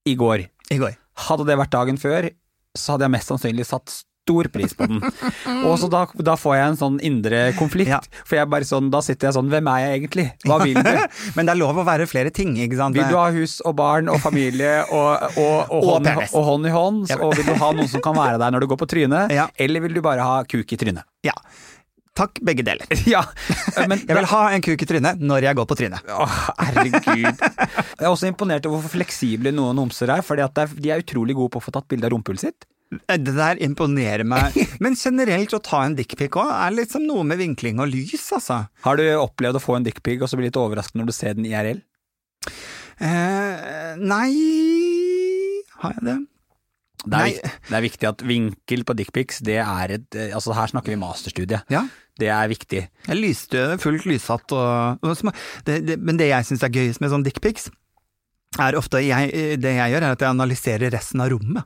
[SPEAKER 1] I går.
[SPEAKER 2] I går.
[SPEAKER 1] Hadde det vært dagen før, så hadde jeg mest sannsynlig satt stor pris på den. Og så da, da får jeg en sånn indre konflikt.
[SPEAKER 2] Ja.
[SPEAKER 1] For jeg bare sånn, da sitter jeg sånn, hvem er jeg egentlig? Hva vil du?
[SPEAKER 2] Men det er lov å være flere ting, ikke sant?
[SPEAKER 1] Vil du ha hus og barn og familie og, og, og, hånd, i- og hånd i hånd?
[SPEAKER 2] Ja.
[SPEAKER 1] Og vil du ha noen som kan være der når du går på trynet?
[SPEAKER 2] Ja.
[SPEAKER 1] Eller vil du bare ha kuk i trynet?
[SPEAKER 2] Ja. Takk, begge deler.
[SPEAKER 1] Ja, men
[SPEAKER 2] Jeg vil ha en kuk i trynet når jeg går på trynet.
[SPEAKER 1] Åh, herregud. Jeg er også imponert over hvor fleksible noen homser er, for de er utrolig gode på å få tatt bilde av rumpehullet sitt.
[SPEAKER 2] Det der imponerer meg. Men generelt å ta en dickpic òg er liksom noe med vinkling og lys, altså.
[SPEAKER 1] Har du opplevd å få en dickpic og så bli litt overrasket når du ser den IRL?
[SPEAKER 2] Eh, nei Har jeg det?
[SPEAKER 1] Det er, viktig, det er viktig at vinkel på dickpics, det er et eh, Altså her snakker vi masterstudie.
[SPEAKER 2] Ja.
[SPEAKER 1] Det er viktig.
[SPEAKER 2] Jeg lyste fullt lyssatt og, og det, det, Men det jeg syns er gøyest med sånn dickpics, er ofte jeg, Det jeg gjør, er at jeg analyserer resten av rommet.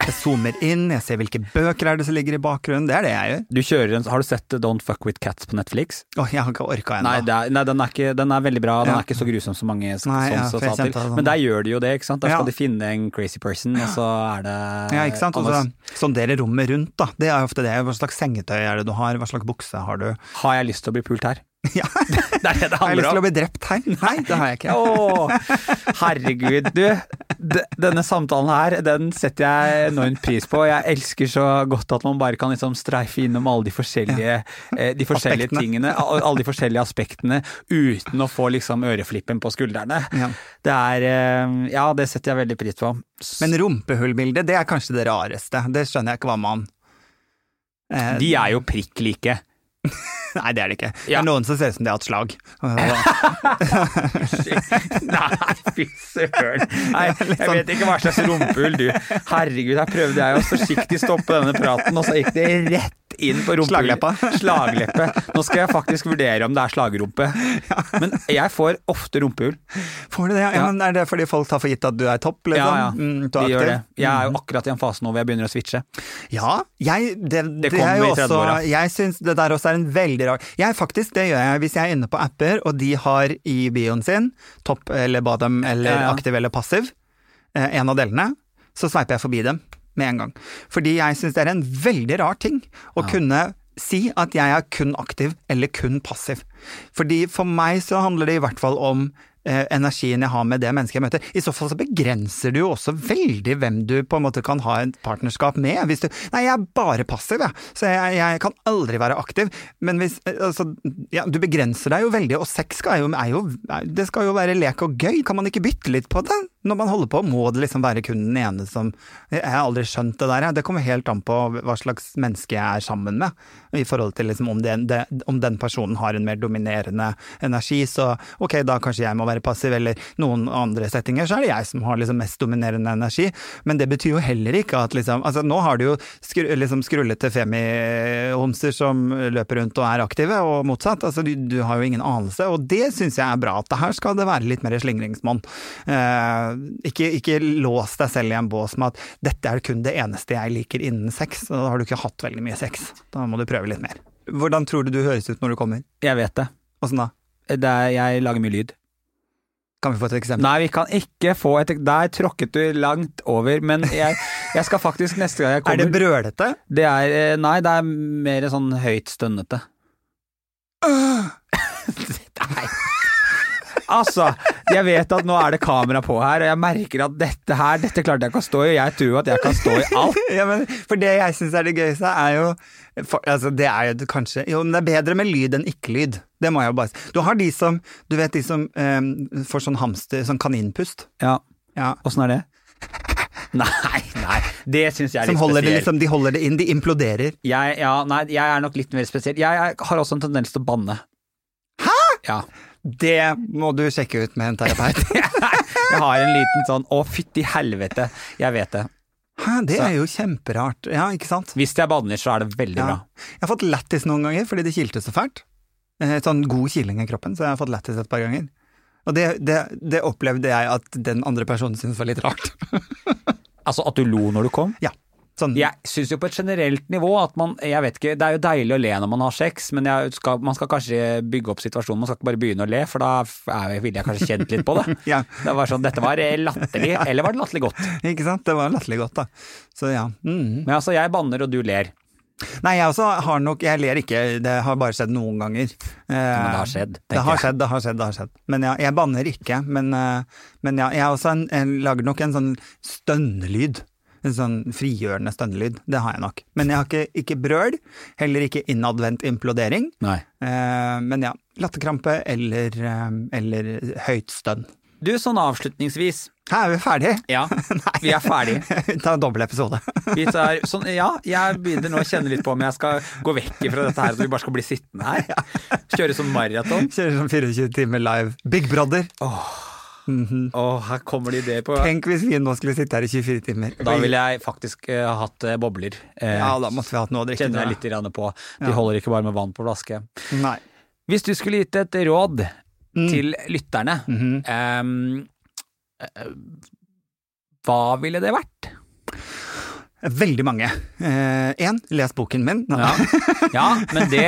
[SPEAKER 2] Jeg zoomer inn, jeg ser hvilke bøker er det som ligger i bakgrunnen. Det er det jeg gjør.
[SPEAKER 1] Du kjører en, Har du sett Don't Fuck With Cats på Netflix?
[SPEAKER 2] Åh, jeg har ikke orka ennå.
[SPEAKER 1] Nei, er, nei den, er ikke, den er veldig bra. Den
[SPEAKER 2] Ja.
[SPEAKER 1] er ikke så grusom som mange s-
[SPEAKER 2] Nei, ja,
[SPEAKER 1] sånn,
[SPEAKER 2] jeg
[SPEAKER 1] sa til.
[SPEAKER 2] sånn.
[SPEAKER 1] Men der gjør de jo det, ikke sant. Der
[SPEAKER 2] Ja.
[SPEAKER 1] skal de finne en crazy person, og så er det
[SPEAKER 2] Ja, ikke sant. Og så sondere rommet rundt, da. Det er ofte det. Hva slags sengetøy er det du har, hva slags bukse har du?
[SPEAKER 1] Har jeg lyst til å bli pult her?
[SPEAKER 2] Ja.
[SPEAKER 1] Det er det det
[SPEAKER 2] Har jeg lyst til
[SPEAKER 1] handler
[SPEAKER 2] å
[SPEAKER 1] om.
[SPEAKER 2] bli drept her? Nei, det har jeg ikke.
[SPEAKER 1] Åh, herregud, du. Denne samtalen her, den setter jeg enormt pris på. Jeg elsker så godt at man bare kan liksom streife innom alle de forskjellige, eh, de forskjellige tingene, alle de forskjellige aspektene, uten å få liksom øreflippen på skuldrene.
[SPEAKER 2] Ja.
[SPEAKER 1] Det er eh, Ja, det setter jeg veldig pris på.
[SPEAKER 2] Men rumpehullbildet, det er kanskje det rareste. Det skjønner jeg ikke hva man eh,
[SPEAKER 1] De er jo prikk like.
[SPEAKER 2] Nei, det er det ikke. Det er noen som ser ut som de har hatt slag.
[SPEAKER 1] Nei, fy søren. Nei, jeg vet ikke hva slags rumpehull du Herregud, her prøvde jeg å forsiktig stoppe denne praten, og så gikk det rett inn på rumpa.
[SPEAKER 2] Slagleppa.
[SPEAKER 1] Slagleppe. Nå skal jeg faktisk vurdere om det er slagrumpe. Men jeg får ofte rumpehull.
[SPEAKER 2] Får du det? Ja,
[SPEAKER 1] Ja.
[SPEAKER 2] men Er det fordi folk tar for gitt at du er topp, liksom?
[SPEAKER 1] Ja, ja.
[SPEAKER 2] Mm,
[SPEAKER 1] De gjør det. Jeg er jo akkurat i en fase nå hvor jeg begynner å switche.
[SPEAKER 2] Ja, jeg, det, det,
[SPEAKER 1] kommer
[SPEAKER 2] er jo også
[SPEAKER 1] 30-åra.
[SPEAKER 2] Jeg syns det der også er en veldig rar Jeg faktisk, det gjør jeg hvis jeg er inne på apper, og de har i bioen sin topp eller bottom eller
[SPEAKER 1] Ja, ja.
[SPEAKER 2] aktiv eller passiv, eh, en av delene, så sveiper jeg forbi dem med en gang. Fordi jeg syns det er en veldig rar ting å kunne si at jeg er kun aktiv eller kun passiv. Fordi for meg så handler det i hvert fall om eh, energien jeg har med det mennesket jeg møter. I så fall så begrenser du jo også veldig hvem du på en måte kan ha et partnerskap med. Hvis du Nei, jeg er bare passiv, jeg. Så jeg, jeg kan aldri være aktiv. Men hvis eh, Altså, ja, du begrenser deg jo veldig, og sex skal jo, er jo Det skal jo være lek og gøy. Kan man ikke bytte litt på det? Når man holder på, må det liksom være kun den ene som Jeg har aldri skjønt det der. Det kommer helt an på hva slags menneske jeg er sammen med. I forhold til liksom om, den, om den personen har en mer dominerende energi, så ok, da kanskje jeg må være passiv, eller noen andre settinger så er det jeg som har liksom mest dominerende energi. Men det betyr jo heller ikke at liksom Altså nå har du jo skru, liksom skrullete femihomser som løper rundt og er aktive, og motsatt. Altså du, du har jo ingen anelse, og det syns jeg er bra. At det her skal det være litt mer slingringsmonn. Eh, ikke, ikke lås deg selv i en bås med at 'dette er kun det eneste jeg liker innen sex'. Da har du ikke hatt veldig mye sex. Da må du prøve litt mer. Hvordan tror du du høres ut når du kommer?
[SPEAKER 1] Jeg vet det.
[SPEAKER 2] Åssen da?
[SPEAKER 1] det er, jeg lager mye lyd.
[SPEAKER 2] Kan vi få et eksempel?
[SPEAKER 1] Nei, vi kan ikke få et Der tråkket du langt over, men jeg, jeg skal faktisk neste gang jeg kommer
[SPEAKER 2] Er det brølete?
[SPEAKER 1] Det er eh, Nei, det er mer sånn høyt stønnete. Nei. Altså, jeg vet at nå er det kamera på her, og jeg merker at dette her, dette klarte jeg ikke å stå i, og jeg tror at jeg kan stå i alt.
[SPEAKER 2] ja, men For det jeg syns er det gøyeste, er jo for, Altså, det er jo kanskje Jo, men det er bedre med lyd enn ikke-lyd. Det må jeg jo bare si. Du har de som Du vet de som um, får sånn hamster, sånn kaninpust?
[SPEAKER 1] Ja.
[SPEAKER 2] Ja.
[SPEAKER 1] Åssen er det? Nei, nei, det syns jeg er
[SPEAKER 2] Som
[SPEAKER 1] litt spesielt.
[SPEAKER 2] liksom, de holder det inn, de imploderer.
[SPEAKER 1] Jeg, ja, nei, jeg er nok litt mer spesiell. Jeg, jeg har også en tendens til å banne. Hæ?! Ja.
[SPEAKER 2] Det må du sjekke ut med en terapeut.
[SPEAKER 1] Jeg har en liten sånn å fytti helvete, jeg vet det.
[SPEAKER 2] Hæ, det
[SPEAKER 1] Så-
[SPEAKER 2] er jo kjemperart. Ja, ikke sant?
[SPEAKER 1] Hvis jeg banner, så er det veldig
[SPEAKER 2] Ja.
[SPEAKER 1] bra.
[SPEAKER 2] Jeg har fått lættis noen ganger fordi det kilte så fælt. Eh, Sånn god kiling i kroppen, så jeg har fått lættis et par ganger. Og det, det, det opplevde jeg at den andre personen syntes var litt rart.
[SPEAKER 1] Altså at du lo når du kom?
[SPEAKER 2] Ja. Sånn,
[SPEAKER 1] Jeg syns jo på et generelt nivå at man Jeg vet ikke, det er jo deilig å le når man har sex, men skal, man skal kanskje bygge opp situasjonen. Man skal ikke bare begynne å le, for da ville jeg kanskje kjent litt på det.
[SPEAKER 2] Ja.
[SPEAKER 1] Det var sånn, Dette var latterlig, eller var det latterlig godt?
[SPEAKER 2] Ikke sant? Det var latterlig godt, da. Så ja. Mm.
[SPEAKER 1] Men altså, jeg banner, og du ler.
[SPEAKER 2] Nei, jeg også har nok Jeg ler ikke, det har bare skjedd noen ganger. Eh,
[SPEAKER 1] Men det har skjedd,
[SPEAKER 2] Det har skjedd, det har skjedd, det har skjedd. Men ja, jeg banner ikke. Men, eh, men ja, jeg, også en, jeg lager nok en sånn stønnelyd. En sånn frigjørende stønnelyd. Det har jeg nok. Men jeg har ikke, ikke brøl, heller ikke innadvendt implodering.
[SPEAKER 1] Nei.
[SPEAKER 2] Eh, men ja, latterkrampe eller, eh, eller høyt stønn.
[SPEAKER 1] Du, sånn avslutningsvis.
[SPEAKER 2] Her er vi ferdige?
[SPEAKER 1] Ja, vi er ferdige.
[SPEAKER 2] Ta en dobbel episode.
[SPEAKER 1] Vi tar, sånn, ja, jeg begynner nå å kjenne litt på om jeg skal gå vekk fra dette her, så vi bare skal bli sittende her. Kjøre som maraton.
[SPEAKER 2] Kjører som 24 timer live. Big Brother!
[SPEAKER 1] Å, her kommer det ideer på
[SPEAKER 2] Tenk hvis vi nå skulle sitte her i 24 timer.
[SPEAKER 1] Da ville jeg faktisk uh, hatt uh, bobler. Uh,
[SPEAKER 2] Ja, da måtte vi hatt noe å drikke.
[SPEAKER 1] kjenner jeg litt grann på. De holder ikke bare med vann på flaske.
[SPEAKER 2] Nei.
[SPEAKER 1] Hvis du skulle gitt et råd
[SPEAKER 2] Mm.
[SPEAKER 1] til lytterne,
[SPEAKER 2] Mhm.
[SPEAKER 1] ehm, eh, hva ville det vært?
[SPEAKER 2] Veldig mange. Én, les boken min.
[SPEAKER 1] Ja, ja men det,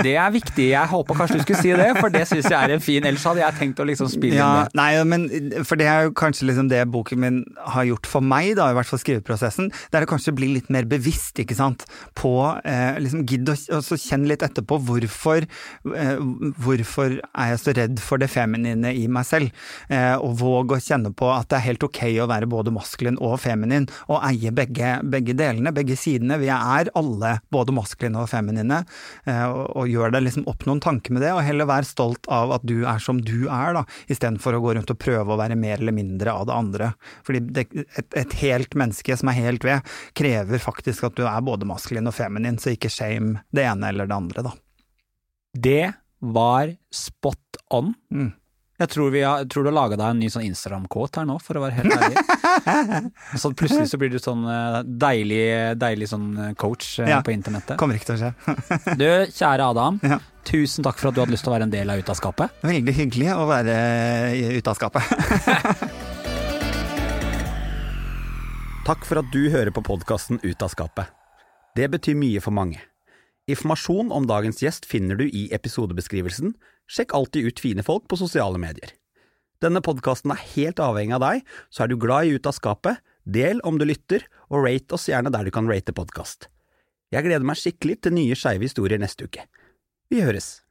[SPEAKER 1] det er viktig. Jeg håper kanskje du skulle si det, for det syns jeg er en fin Ellers hadde jeg tenkt å liksom spille
[SPEAKER 2] Ja,
[SPEAKER 1] inn det.
[SPEAKER 2] nei, men for det er jo kanskje liksom det boken min har gjort for meg, da, i hvert fall skriveprosessen. Det er å kanskje bli litt mer bevisst, ikke sant, på eh, liksom Gidd å og kjenne litt etterpå hvorfor eh, Hvorfor er jeg så redd for det feminine i meg selv? Eh, og våg å kjenne på at det er helt ok å være både maskulin og feminin, og eie begge, begge delene, begge sidene. Vi er alle både maskuline og feminine, eh, og, og gjør deg liksom opp noen tanker med det, og heller vær stolt av at du er som du er, da, istedenfor å gå rundt og prøve å være mer eller mindre av det andre. Fordi det, et, et helt menneske som er helt ved, krever faktisk at du er både maskulin og feminin, så ikke shame det ene eller det andre, da.
[SPEAKER 1] Det var spot on.
[SPEAKER 2] Mm.
[SPEAKER 1] Jeg tror, vi har, tror du har laga deg en ny sånn Instagram-kåt her nå, for å være helt ærlig. Så plutselig så blir du sånn eh, deilig, deilig sånn eh, coach eh,
[SPEAKER 2] Ja.
[SPEAKER 1] på internettet.
[SPEAKER 2] Kommer ikke til å skje.
[SPEAKER 1] Du, kjære Adam.
[SPEAKER 2] Ja.
[SPEAKER 1] Tusen takk for at du hadde lyst til å være en del av Ut av skapet.
[SPEAKER 2] Veldig hyggelig å være i- ute av skapet.
[SPEAKER 1] Takk for at du hører på podkasten Ut av skapet. Det betyr mye for mange. Informasjon om dagens gjest finner du i episodebeskrivelsen. Sjekk alltid ut fine folk på sosiale medier. Denne podkasten er helt avhengig av deg, så er du glad i Ut av skapet, del om du lytter, og rate oss gjerne der du kan rate podkast. Jeg gleder meg skikkelig til nye skeive historier neste uke. Vi høres!